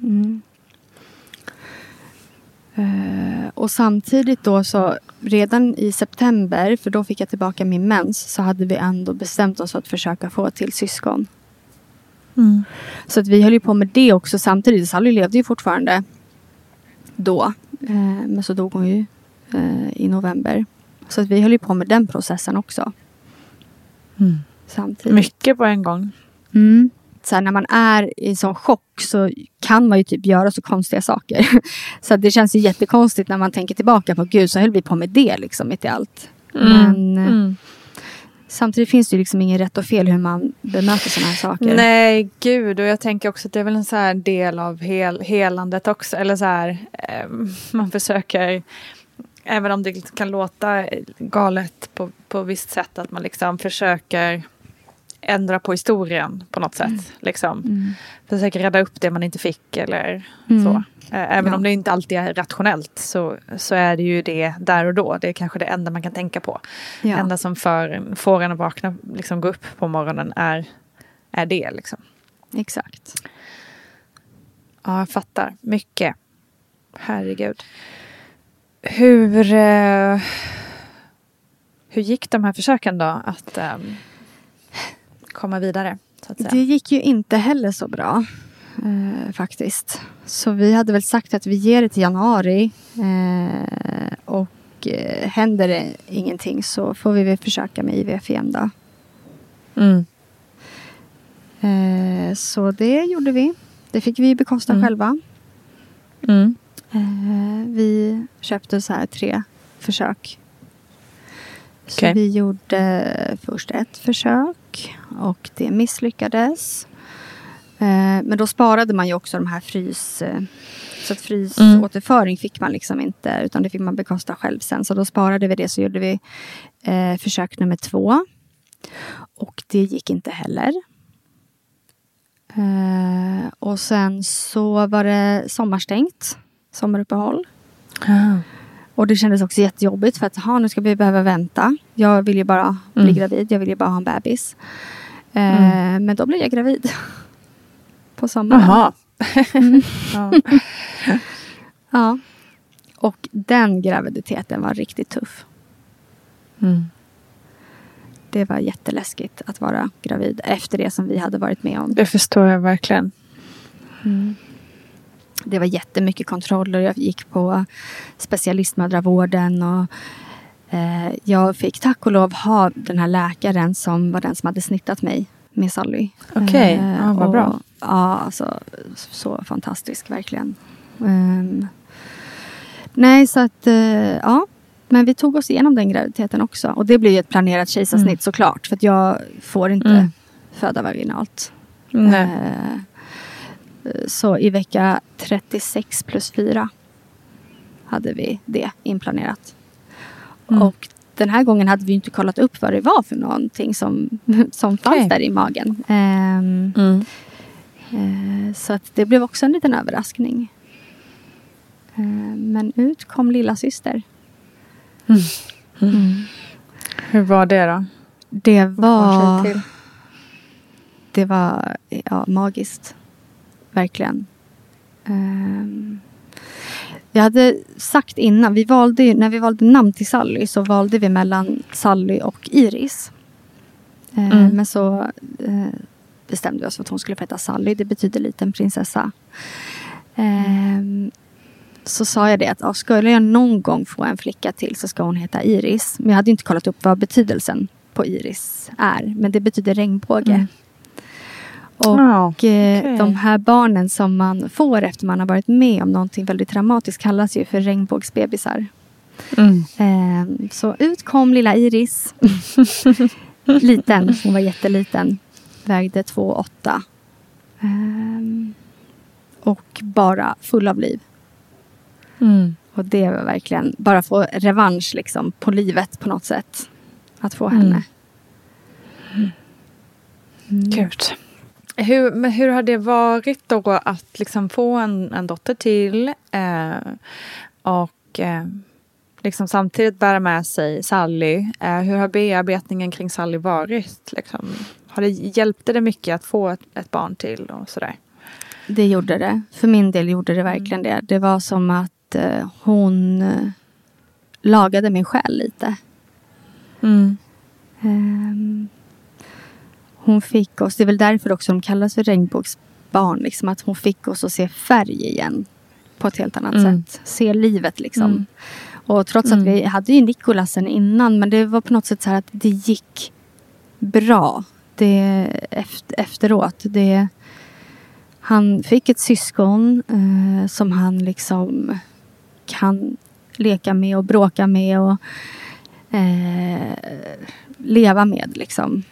[SPEAKER 1] Mm. Eh, och samtidigt då så redan i september, för då fick jag tillbaka min mens, så hade vi ändå bestämt oss att försöka få till syskon.
[SPEAKER 2] Mm.
[SPEAKER 1] Så att vi höll ju på med det också samtidigt. Sally levde ju fortfarande då. Eh, men så dog hon ju eh, i november. Så att vi höll ju på med den processen också.
[SPEAKER 2] Mm.
[SPEAKER 1] Samtidigt.
[SPEAKER 2] Mycket på en gång.
[SPEAKER 1] Mm. Så här, när man är i sån chock så kan man ju typ göra så konstiga saker. så det känns ju jättekonstigt när man tänker tillbaka på gud så höll vi på med det liksom mitt i allt. Men eh,
[SPEAKER 2] Mm
[SPEAKER 1] samtidigt finns det ju liksom ingen rätt och fel hur man bemöter sådana här saker.
[SPEAKER 2] Nej, gud. Och jag tänker också att det är väl en så här del av hel, helandet också. Eller så här, eh, man försöker, även om det kan låta galet på, på visst sätt, att man liksom försöker ändra på historien på något sätt. Liksom.
[SPEAKER 1] Mm.
[SPEAKER 2] Försöker rädda upp det man inte fick eller
[SPEAKER 1] Mm.
[SPEAKER 2] så. Eh, Även
[SPEAKER 1] Ja.
[SPEAKER 2] om det inte alltid är rationellt så, så är det ju det där och då. Det är kanske det enda man kan tänka på. Det
[SPEAKER 1] Ja.
[SPEAKER 2] enda som för, får en att vakna, liksom gå upp på morgonen är, är det. Liksom.
[SPEAKER 1] Exakt.
[SPEAKER 2] Ja, jag fattar. Mycket. Herregud. Hur, eh, hur gick de här försöken då att ehm, komma vidare?
[SPEAKER 1] Det gick ju inte heller så bra. Eh, faktiskt. Så vi hade väl sagt att vi ger det till januari. Eh, och eh, händer det ingenting så får vi väl försöka med IVF igen då.
[SPEAKER 2] Mm.
[SPEAKER 1] Eh, så det gjorde vi. Det fick vi bekosta
[SPEAKER 2] Mm.
[SPEAKER 1] själva.
[SPEAKER 2] Mm.
[SPEAKER 1] Eh, vi köpte så här tre försök. Så vi gjorde först ett försök och det misslyckades. Eh, men då sparade man ju också de här frys... Eh, så att frysåterföring fick man liksom inte utan det fick man bekosta själv sen. Så då sparade vi det så gjorde vi eh, försök nummer två. Och det gick inte heller. Eh, och sen så var det sommarstängt, sommaruppehåll. Och det kändes också jättejobbigt för att aha, nu ska vi behöva vänta. Jag vill ju bara bli
[SPEAKER 2] Mm.
[SPEAKER 1] gravid, jag vill ju bara ha en bebis. Eh, Men då blev jag gravid. På sommaren.
[SPEAKER 2] Jaha.
[SPEAKER 1] Mm.
[SPEAKER 2] ja.
[SPEAKER 1] Ja. Och den graviditeten var riktigt tuff.
[SPEAKER 2] Mm.
[SPEAKER 1] Det var jätteläskigt att vara gravid efter det som vi hade varit med om.
[SPEAKER 2] Det förstår jag verkligen.
[SPEAKER 1] Det var jättemycket kontroller. Jag gick på specialistmödravården och eh, jag fick tack och lov ha den här läkaren som var den som hade snittat mig med Sally.
[SPEAKER 2] Okej,
[SPEAKER 1] Eh,
[SPEAKER 2] ja, vad
[SPEAKER 1] och-
[SPEAKER 2] bra.
[SPEAKER 1] Ja, alltså så fantastisk verkligen. Ehm, nej, så att eh, ja. Men vi tog oss igenom den graviditeten också. Och det ju ett planerat kejsarsnitt
[SPEAKER 2] Mm.
[SPEAKER 1] såklart. För jag får inte
[SPEAKER 2] Mm.
[SPEAKER 1] föda vaginalt.
[SPEAKER 2] Nej.
[SPEAKER 1] Eh, Så i vecka 36 plus 4 hade vi det inplanerat.
[SPEAKER 2] Mm.
[SPEAKER 1] Och den här gången hade vi inte kollat upp vad det var för någonting som, som fanns
[SPEAKER 2] Okej.
[SPEAKER 1] där i magen. Ehm,
[SPEAKER 2] Mm.
[SPEAKER 1] eh, så att det blev också en liten överraskning. Ehm, men ut kom lilla syster.
[SPEAKER 2] Hur var det då?
[SPEAKER 1] Det var, det var ja, magiskt. Verkligen. Ehm, jag hade sagt innan, vi valde, när vi valde namn till Sally så valde vi mellan Sally och Iris. Ehm,
[SPEAKER 2] Mm.
[SPEAKER 1] Men så eh, bestämde vi oss för att hon skulle få heta Sally. Det betyder liten prinsessa. Ehm, så sa jag det att ja, skulle jag någon gång få en flicka till så ska hon heta Iris. Men jag hade inte kollat upp vad betydelsen på Iris är. Men det betyder regnbåge.
[SPEAKER 2] Mm.
[SPEAKER 1] Och
[SPEAKER 2] Ja,
[SPEAKER 1] eh,
[SPEAKER 2] okej.
[SPEAKER 1] de här barnen som man får efter man har varit med om någonting väldigt traumatiskt kallas ju för regnbågsbebisar.
[SPEAKER 2] Mm.
[SPEAKER 1] Ehm, så ut kom lilla Iris. Liten, hon var jätteliten. Vägde 2,8. Ehm, och bara full av liv.
[SPEAKER 2] Mm.
[SPEAKER 1] Och det var verkligen bara få revansch liksom på livet på något sätt. Att få henne. Mm.
[SPEAKER 2] Gud. Hur, men hur har det varit då att liksom få en, en dotter till eh, och eh, liksom samtidigt bära med sig Sally? Eh, hur har bearbetningen kring Sally varit? Liksom? Har det, hjälpte det mycket att få ett, ett barn till och sådär?
[SPEAKER 1] Det gjorde det. För min del gjorde det verkligen det. Det var som att eh, hon eh, lagade min själ lite.
[SPEAKER 2] Mm.
[SPEAKER 1] Ehm, hon fick oss, det är väl därför också de kallas för regnbågsbarn, liksom att hon fick oss att se färg igen. På ett helt annat
[SPEAKER 2] Mm.
[SPEAKER 1] sätt. Se livet liksom.
[SPEAKER 2] Mm.
[SPEAKER 1] Och trots
[SPEAKER 2] Mm.
[SPEAKER 1] att vi hade ju Nikolasen innan, men det var på något sätt så här att det gick bra. det efter, efteråt. Det, han fick ett syskon eh, som han liksom kan leka med och bråka med och eh, leva med. Liksom.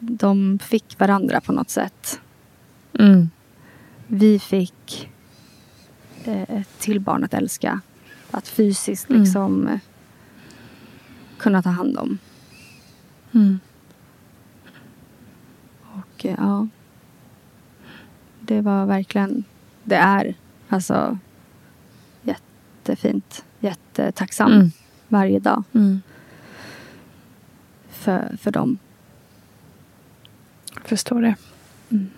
[SPEAKER 1] De fick varandra på något sätt.
[SPEAKER 2] Mm.
[SPEAKER 1] Vi fick eh, ett till barn att älska. Att fysiskt
[SPEAKER 2] Mm.
[SPEAKER 1] liksom eh, kunna ta hand om.
[SPEAKER 2] Mm.
[SPEAKER 1] Och eh, ja. Det var verkligen, det är alltså jättefint. Jättetacksam
[SPEAKER 2] Mm.
[SPEAKER 1] varje dag
[SPEAKER 2] Mm.
[SPEAKER 1] för, för dem.
[SPEAKER 2] Förstår det.
[SPEAKER 1] Mm.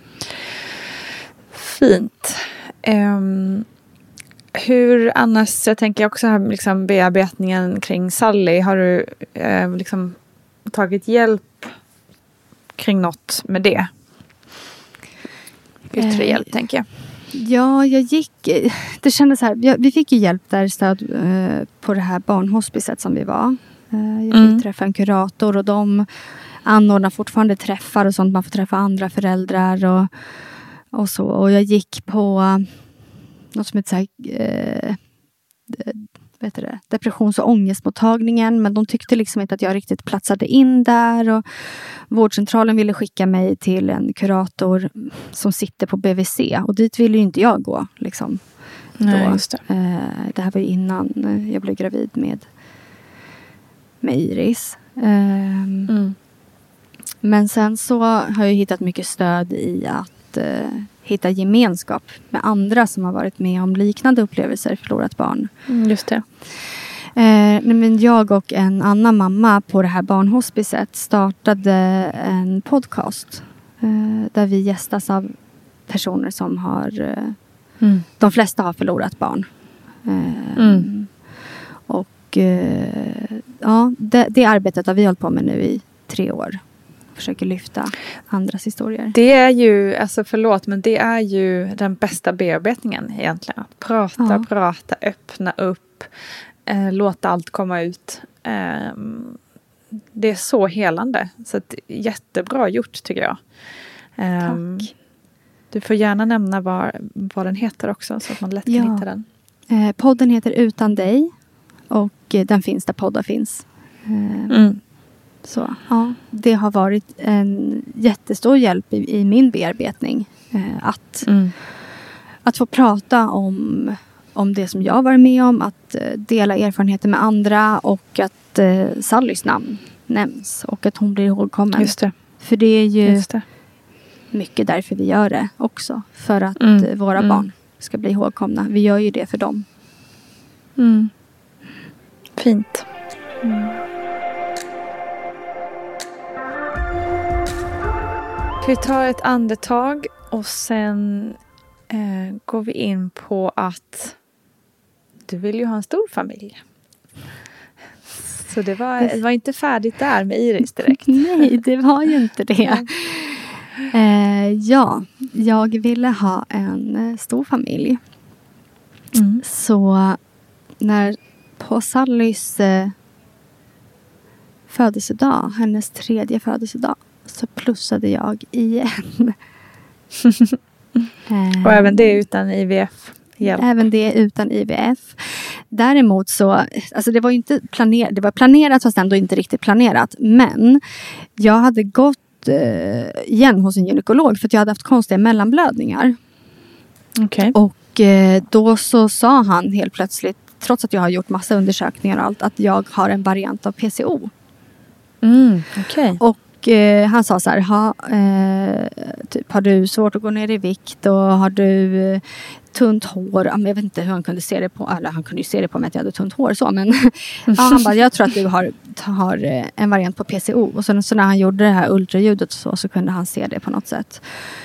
[SPEAKER 2] Fint. Ehm, hur annars, jag tänker också här liksom bearbetningen kring Sally. Har du eh, liksom tagit hjälp kring något med det? Yttre
[SPEAKER 1] Eh,
[SPEAKER 2] hjälp tänker jag.
[SPEAKER 1] Ja, jag gick... Det kändes så här. jag- Vi fick ju hjälp där stöd eh, på det här barnhospicet som vi var. Eh, jag fick
[SPEAKER 2] Mm.
[SPEAKER 1] träffa en kurator och de anordnar fortfarande träffar och sånt. Man får träffa andra föräldrar och, och så. Och jag gick på något som heter så här, eh, heter det? depressions och ångestmottagningen. Men de tyckte liksom inte att jag riktigt platsade in där. Och vårdcentralen ville skicka mig till en kurator som sitter på BVC. Och dit ville ju inte jag gå. Liksom,
[SPEAKER 2] Nej, det.
[SPEAKER 1] Eh, det här var innan eh, jag blev gravid med, med Iris. Ehm,
[SPEAKER 2] Mm.
[SPEAKER 1] Men sen så har jag hittat mycket stöd i att eh, hitta gemenskap med andra som har varit med om liknande upplevelser, förlorat barn.
[SPEAKER 2] Mm, just det.
[SPEAKER 1] Eh, men jag och en annan mamma på det här barnhospicet startade en podcast eh, där vi gästas av personer som har... Eh,
[SPEAKER 2] Mm.
[SPEAKER 1] de flesta har förlorat barn. Eh,
[SPEAKER 2] Mm.
[SPEAKER 1] Och eh, ja, det, det arbetet har vi hållit på med nu i tre år. Försöker lyfta andras historier.
[SPEAKER 2] Det är ju, alltså förlåt, men det är ju den bästa bearbetningen egentligen. Att prata,
[SPEAKER 1] Ja.
[SPEAKER 2] prata, öppna upp, eh, låta allt komma ut. Ehm, det är så helande. Så att, jättebra gjort tycker jag. Ehm,
[SPEAKER 1] Tack.
[SPEAKER 2] Du får gärna nämna vad, vad den heter också så att man lätt kan
[SPEAKER 1] Ja.
[SPEAKER 2] hitta den.
[SPEAKER 1] Eh, podden heter Utan dig och eh, den finns där poddar finns. Eh,
[SPEAKER 2] Mm.
[SPEAKER 1] Så ja, det har varit en jättestor hjälp i, i min bearbetning. Eh, att,
[SPEAKER 2] Mm.
[SPEAKER 1] att få prata om, om det som jag varit med om, att eh, dela erfarenheter med andra och att eh, Sallys namn nämns och att hon blir ihågkommen.
[SPEAKER 2] Just det.
[SPEAKER 1] För det är ju
[SPEAKER 2] det.
[SPEAKER 1] mycket därför vi gör det också. För att
[SPEAKER 2] Mm,
[SPEAKER 1] våra
[SPEAKER 2] mm.
[SPEAKER 1] barn ska bli ihågkomna. Vi gör ju det för dem.
[SPEAKER 2] Mm. Fint. Vi tar ett andetag och sen eh, går vi in på att du vill ju ha en stor familj. Så det var, det var inte färdigt där med Iris direkt.
[SPEAKER 1] Nej, det var ju inte det. Eh, ja, jag ville ha en eh, stor familj.
[SPEAKER 2] Mm.
[SPEAKER 1] Så när på Sallys eh, födelsedag, hennes tredje födelsedag, så plussade jag igen. Eh,
[SPEAKER 2] Och även det utan IVF-hjälp.
[SPEAKER 1] Även det utan IVF. Däremot så, alltså det var ju inte planerat, det var planerat fast ändå inte riktigt planerat. Men jag hade gått eh, igen hos en gynekolog för att jag hade haft konstiga mellanblödningar.
[SPEAKER 2] Okej.
[SPEAKER 1] Och eh, då så sa han helt plötsligt, trots att jag har gjort massa undersökningar och allt, att jag har en variant av PCO.
[SPEAKER 2] Mm, okej.
[SPEAKER 1] Och eh, han sa så här, ha, eh, typ, har du svårt att gå ner i vikt och har du eh, tunt hår? Jag vet inte hur han kunde se det på, eller han kunde ju se det på mig att jag hade tunt hår så men ja, han bara, jag tror att du har, har eh, en variant på PCO. Och sen så när han gjorde det här ultraljudet och så, så kunde han se det på något sätt.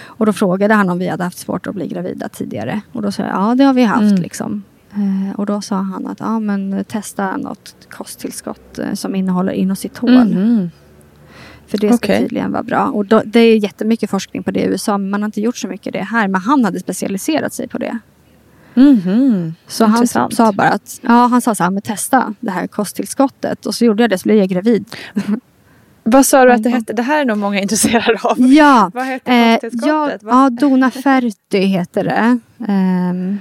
[SPEAKER 1] Och då frågade han om vi hade haft svårt att bli gravida tidigare. Och då sa jag, ja det har vi haft
[SPEAKER 2] Mm.
[SPEAKER 1] liksom. Eh, och då sa han att, ja men testa något kosttillskott eh, som innehåller inositol.
[SPEAKER 2] Mhm.
[SPEAKER 1] För det ska
[SPEAKER 2] Okej.
[SPEAKER 1] tydligen vara bra. Och då, det är jättemycket forskning på det i USA. Men man har inte gjort så mycket det här. Men han hade specialiserat sig på det.
[SPEAKER 2] Mhm.
[SPEAKER 1] Så han sa bara att, ja han sa så här, men testa det här kosttillskottet. Och så gjorde jag det så blev jag gravid.
[SPEAKER 2] Vad sa du att det hette? Det här är nog många intresserade av.
[SPEAKER 1] Ja,
[SPEAKER 2] Vad heter
[SPEAKER 1] eh, ja,
[SPEAKER 2] kosttillskottet? Vad-
[SPEAKER 1] ja Dona Ferti heter det. Kan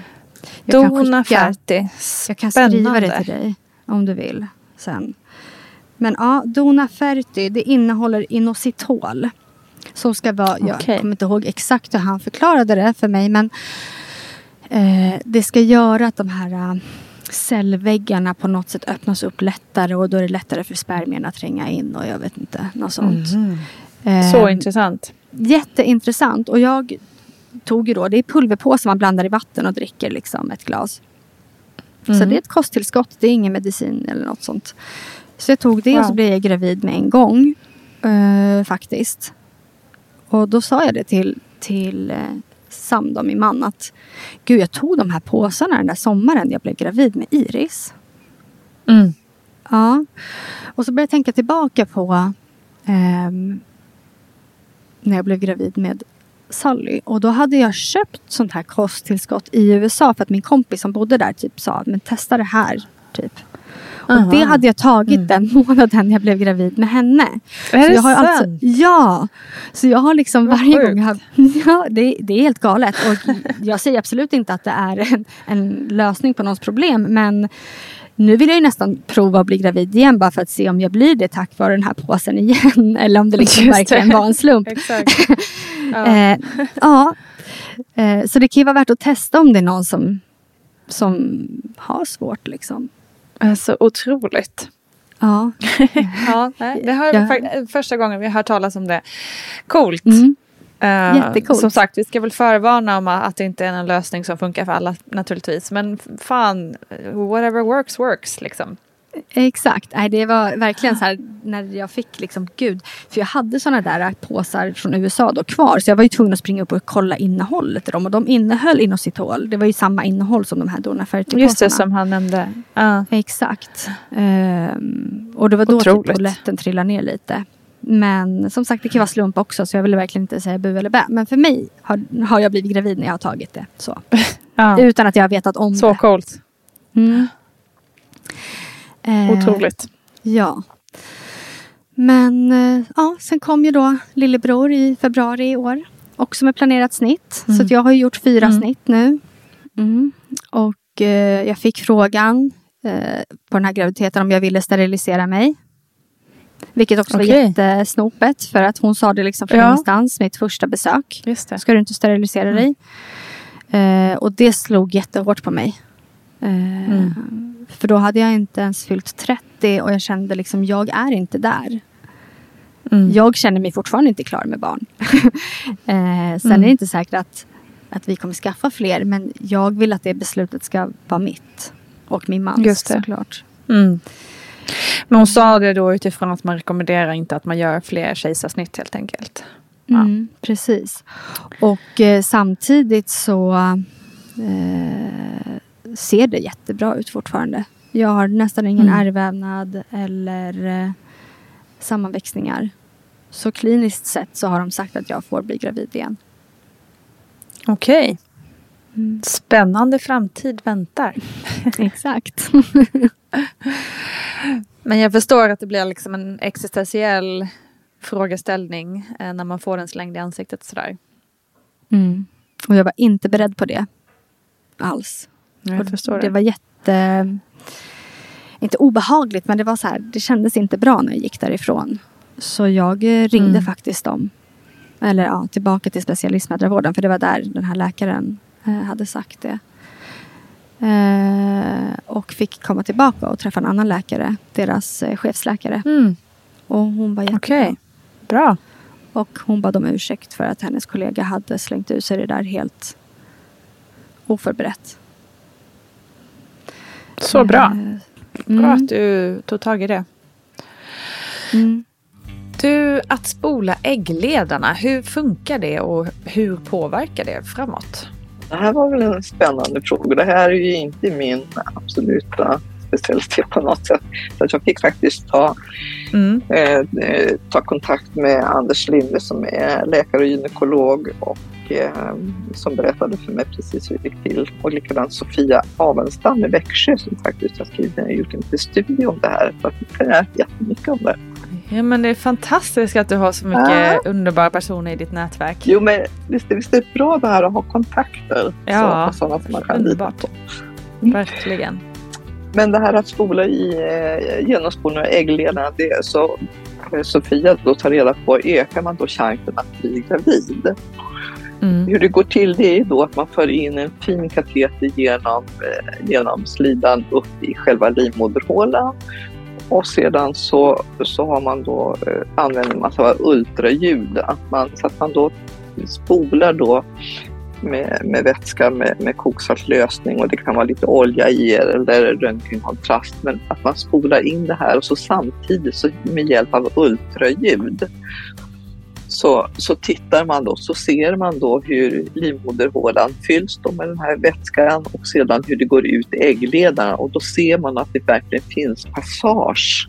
[SPEAKER 2] Dona Ferti.
[SPEAKER 1] Jag kan skriva det
[SPEAKER 2] Spännande.
[SPEAKER 1] till dig om du vill sen. Men ja, Dona Ferti det innehåller inositol. Som ska vara, jag
[SPEAKER 2] Okej.
[SPEAKER 1] kommer inte ihåg exakt hur han förklarade det för mig. Men eh, det ska göra att de här eh, cellväggarna på något sätt öppnas upp lättare. Och då är det lättare för spermierna att tränga in och jag vet inte, något sånt. Eh,
[SPEAKER 2] Så intressant.
[SPEAKER 1] Jätteintressant. Och jag tog ju då, det är pulverpåse man blandar i vatten och dricker liksom ett glas. Så
[SPEAKER 2] Mm.
[SPEAKER 1] det är ett kosttillskott, det är ingen medicin eller något sånt. Så jag tog det och så
[SPEAKER 2] Wow.
[SPEAKER 1] blev jag gravid med en gång. eh, faktiskt. Och då sa jag det till, till eh, Sam, då, min man, att gud jag tog de här påsarna den där sommaren jag blev gravid med Iris.
[SPEAKER 2] Mm.
[SPEAKER 1] Ja. Och så började jag tänka tillbaka på ehm, när jag blev gravid med Sally. Och då hade jag köpt sånt här kosttillskott i USA för att min kompis som bodde där typ sa men testa det här. Typ. Och
[SPEAKER 2] Aha.
[SPEAKER 1] det hade jag tagit den månaden jag blev gravid med henne.
[SPEAKER 2] Är
[SPEAKER 1] Så
[SPEAKER 2] det
[SPEAKER 1] jag har
[SPEAKER 2] sant?
[SPEAKER 1] alltså, ja! Så jag har liksom varje
[SPEAKER 2] sjukt.
[SPEAKER 1] gång... Jag, ja, det, det är helt galet. Och jag säger absolut inte att det är en, en lösning på någons problem. Men nu vill jag ju nästan prova att bli gravid igen bara för att se om jag blir det tack vare den här påsen igen. Eller om det liksom
[SPEAKER 2] Just det.
[SPEAKER 1] verkligen var en slump.
[SPEAKER 2] Ja.
[SPEAKER 1] Eh, ja. Eh, så det kan ju vara värt att testa om det är någon som, som har svårt. Liksom.
[SPEAKER 2] Alltså otroligt.
[SPEAKER 1] Ja.
[SPEAKER 2] Ja, det har
[SPEAKER 1] Ja.
[SPEAKER 2] första gången vi har hört talas om det. Coolt.
[SPEAKER 1] Mm.
[SPEAKER 2] Eh,
[SPEAKER 1] Jättecoolt.
[SPEAKER 2] Som sagt, vi ska väl förvarna om att det inte är en lösning som funkar för alla naturligtvis. Men fan, whatever works works liksom.
[SPEAKER 1] Exakt. Nej, det var verkligen så här när jag fick liksom, gud. För jag hade såna där påsar från USA då kvar. Så jag var ju tvungen att springa upp och kolla innehållet i dem. Och de innehöll inositol. Det var ju samma innehåll som de här Dona Ferti-påsarna.
[SPEAKER 2] Just det, som han nämnde. Ja.
[SPEAKER 1] Exakt. Ehm, och det var då typ polletten trillade ner lite. Men som sagt, det kan vara slump också. Så jag ville verkligen inte säga bu eller bä. Men för mig har, har jag blivit gravid när jag har tagit det. Så.
[SPEAKER 2] Ja.
[SPEAKER 1] Utan att jag har vetat om
[SPEAKER 2] Så
[SPEAKER 1] det.
[SPEAKER 2] coolt.
[SPEAKER 1] Mm. Eh,
[SPEAKER 2] Otroligt.
[SPEAKER 1] Ja. Men eh, ja, sen kom ju då lillebror i februari i år. Också med planerat snitt. Så att jag har gjort fyra
[SPEAKER 2] Mm.
[SPEAKER 1] snitt nu. Mm. Och eh, jag fick frågan eh, på den här graviditeten om jag ville sterilisera mig. Vilket också var
[SPEAKER 2] Okej.
[SPEAKER 1] jättesnopet. För att hon sa det liksom från
[SPEAKER 2] Ja.
[SPEAKER 1] ingenstans, mitt första besök.
[SPEAKER 2] Just det.
[SPEAKER 1] Ska du inte sterilisera dig? Eh, och det slog jättehårt på mig. Eh,
[SPEAKER 2] Mm.
[SPEAKER 1] För då hade jag inte ens fyllt 30 och jag kände liksom, jag är inte där.
[SPEAKER 2] Mm.
[SPEAKER 1] Jag känner mig fortfarande inte klar med barn. eh, sen
[SPEAKER 2] Mm.
[SPEAKER 1] är det inte säkert att, att vi kommer skaffa fler. Men jag vill att det beslutet ska vara mitt. Och min mans
[SPEAKER 2] Just det.
[SPEAKER 1] såklart.
[SPEAKER 2] Mm. Men hon sa det då utifrån att man rekommenderar inte att man gör fler kejsarsnitt helt enkelt. Ja.
[SPEAKER 1] Mm, precis. Och eh, samtidigt så eh, ser det jättebra ut fortfarande. Jag har nästan ingen
[SPEAKER 2] Mm.
[SPEAKER 1] ärrvävnad eller eh, sammanväxningar. Så kliniskt sett så har de sagt att jag får bli gravid igen.
[SPEAKER 2] Okej.
[SPEAKER 1] Mm.
[SPEAKER 2] Spännande framtid väntar.
[SPEAKER 1] Exakt.
[SPEAKER 2] Men jag förstår att det blir liksom en existentiell frågeställning eh, när man får den slängd i ansiktet sådär.
[SPEAKER 1] Mm. Och jag var inte beredd på det. Alls.
[SPEAKER 2] Jag förstår det.
[SPEAKER 1] det var jätte... Inte obehagligt, men det var så här, det kändes inte bra när jag gick därifrån. Så jag eh, ringde
[SPEAKER 2] Mm.
[SPEAKER 1] faktiskt dem. Eller ja, tillbaka till specialistmödravården. För det var där den här läkaren eh, hade sagt det. Eh, och fick komma tillbaka och träffa en annan läkare. Deras eh, chefsläkare.
[SPEAKER 2] Mm.
[SPEAKER 1] Och hon var jättebra.
[SPEAKER 2] Okej. Bra.
[SPEAKER 1] Och hon bad om ursäkt för att hennes kollega hade slängt ut sig det där helt oförberett.
[SPEAKER 2] Så bra.
[SPEAKER 1] Eh,
[SPEAKER 2] Bra
[SPEAKER 1] mm,
[SPEAKER 2] att du tog tag i det.
[SPEAKER 1] mm.
[SPEAKER 2] Du, att spola äggledarna, hur funkar det och hur påverkar det framåt?
[SPEAKER 5] Det här var väl en spännande fråga. Det här är ju inte min absoluta specialitet på något sätt. Så jag fick faktiskt ta,
[SPEAKER 2] Mm.
[SPEAKER 5] eh, eh, ta kontakt med Anders Linde som är läkare och gynekolog och eh, som berättade för mig precis hur det gick till. Och likadant Sofia Avenstam i Växjö som faktiskt har skrivit en, gjort en liten studie om det här. Så att jag kan jättemycket om det.
[SPEAKER 2] Ja men det är fantastiskt att du har så mycket ja. underbara personer i ditt nätverk.
[SPEAKER 5] Jo men visst, visst är det bra det här att ha kontakter.
[SPEAKER 2] Ja,
[SPEAKER 5] så, sådana som man kan lita på.
[SPEAKER 2] Verkligen.
[SPEAKER 5] Men det här att spola i eh, genomspolning av äggledarna, det är så eh, Sofia då tar reda på, ökar man då chansen att bli gravid? Mm. Hur det går till det är då att man för in en fin kateter genom, eh, genom slidan upp i själva livmoderhålan och sedan så, så har man då, eh, använder man sig av ultraljud, att man, så att man då spolar då med, med vätska med, med koksaltlösning och det kan vara lite olja i eller röntgenkontrast. Men att man spolar in det här och så samtidigt så med hjälp av ultraljud så, så tittar man då, så ser man då hur livmoderhålan fylls då med den här vätskan och sedan hur det går ut i äggledarna och då ser man att det verkligen finns passage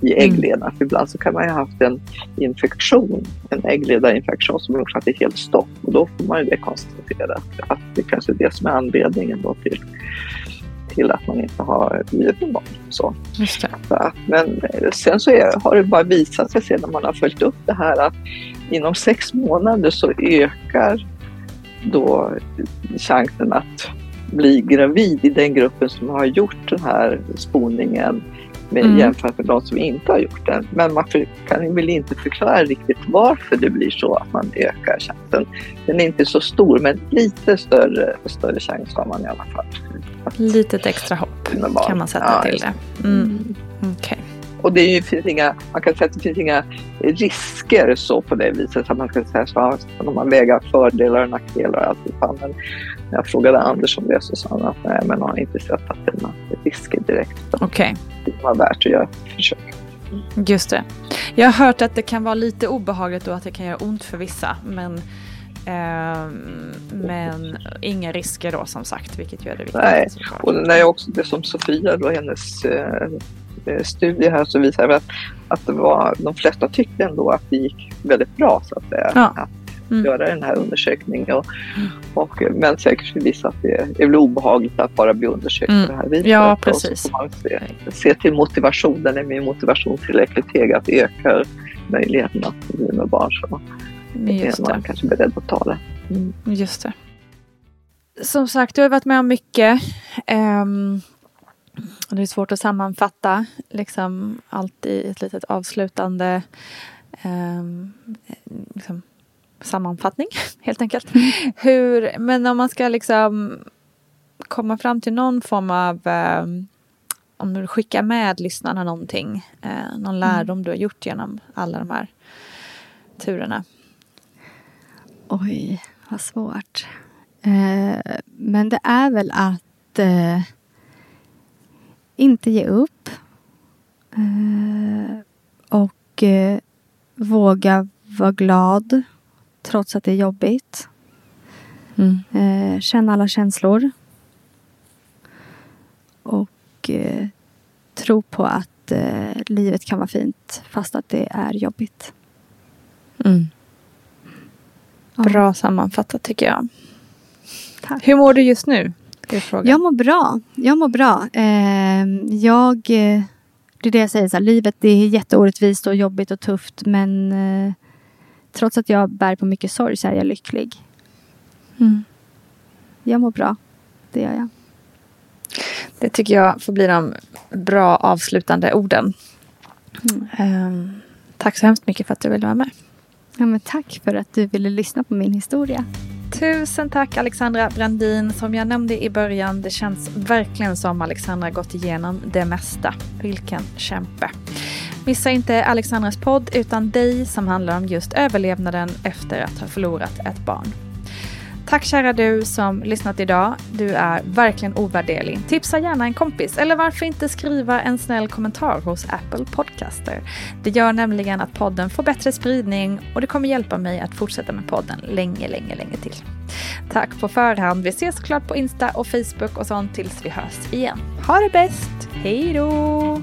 [SPEAKER 5] i mm. äggledarna. Mm. För ibland så kan man ju ha haft en infektion, en äggledarinfektion som gjort att det är helt stopp och då får man ju det konstaterat att det kanske är det som är anledningen då till till att man inte har blivit med barn. Så.
[SPEAKER 2] Just det.
[SPEAKER 5] Så att, men sen så är, har det bara visat sig sedan man har följt upp det här att inom sex månader så ökar då chansen att bli gravid i den gruppen som har gjort den här spolningen med, mm. jämfört med de som inte har gjort den. Men man kan väl inte förklara riktigt varför det blir så att man ökar chansen. Den är inte så stor men lite större, större chans har man i alla fall.
[SPEAKER 2] Litet extra hopp kan man sätta ja, till det. Mm. Mm. Okay.
[SPEAKER 5] Och det är ju, finns inga, man kan säga att det finns inga risker så på det viset. Att man ska säga så om man väger fördelar och nackdelar och allt. Men när jag frågade Anders om det så sa han att nej, men han har inte sett att det är några risker direkt.
[SPEAKER 2] Okej. Okay.
[SPEAKER 5] Det var värt att göra ett försök.
[SPEAKER 2] Just det. Jag har hört att det kan vara lite obehagligt och att det kan göra ont för vissa. Men, eh, men inga risker då som sagt, vilket gör det viktigt.
[SPEAKER 5] Nej, och när jag också, det som Sofia då, hennes eh, Eh, studie här så visar att, att det var, de flesta tyckte ändå att det gick väldigt bra så att säga. Ja. Att mm. göra den här undersökningen. Och, och, men säkert för vissa att det är väl obehagligt att bara bli undersökt mm. på det här viset.
[SPEAKER 2] Ja, precis. Och
[SPEAKER 5] se, se till motivationen. Är min motivation tillräckligt hög att ökar möjligheten att bli med barn så Just är man det. kanske beredd att ta det.
[SPEAKER 2] Mm. Just det. Som sagt, du har varit med om mycket. Um, det är svårt att sammanfatta liksom allt i ett litet avslutande eh, liksom, sammanfattning helt enkelt. Mm. Hur, men om man ska liksom komma fram till någon form av eh, om du skickar med lyssnarna någonting, eh, någon mm. lärdom du har gjort genom alla de här turerna?
[SPEAKER 1] Oj, vad svårt. Eh, men det är väl att eh, inte ge upp. Eh, och eh, våga vara glad trots att det är jobbigt. Mm. Eh, känna alla känslor. Och eh, tro på att eh, livet kan vara fint fast att det är jobbigt.
[SPEAKER 2] Mm. Bra sammanfattat tycker jag. Tack. Hur mår du just nu?
[SPEAKER 1] Jag mår bra. Jag mår bra. Ehm, eh, jag, det är det jag säger, så här, livet det är jätteorättvist och jobbigt och tufft men eh, trots att jag bär på mycket sorg så är jag lycklig. Mm. Jag mår bra. Det gör jag.
[SPEAKER 2] Det tycker jag får bli de bra avslutande orden. Mm. Eh, tack så hemskt mycket för att du ville vara med.
[SPEAKER 1] Ja, men tack för att du ville lyssna på min historia.
[SPEAKER 2] Tusen tack Alexandra Brandin. Som jag nämnde i början, det känns verkligen som Alexandra gått igenom det mesta. Vilken kämpe. Missa inte Alexandras podd utan dig som handlar om just överlevnaden efter att ha förlorat ett barn. Tack kära du som lyssnat idag. Du är verkligen ovärderlig. Tipsa gärna en kompis eller varför inte skriva en snäll kommentar hos Apple Podcaster. Det gör nämligen att podden får bättre spridning och det kommer hjälpa mig att fortsätta med podden länge, länge, länge till. Tack på förhand. Vi ses såklart på Insta och Facebook och sånt tills vi hörs igen. Ha det bäst! Hej då!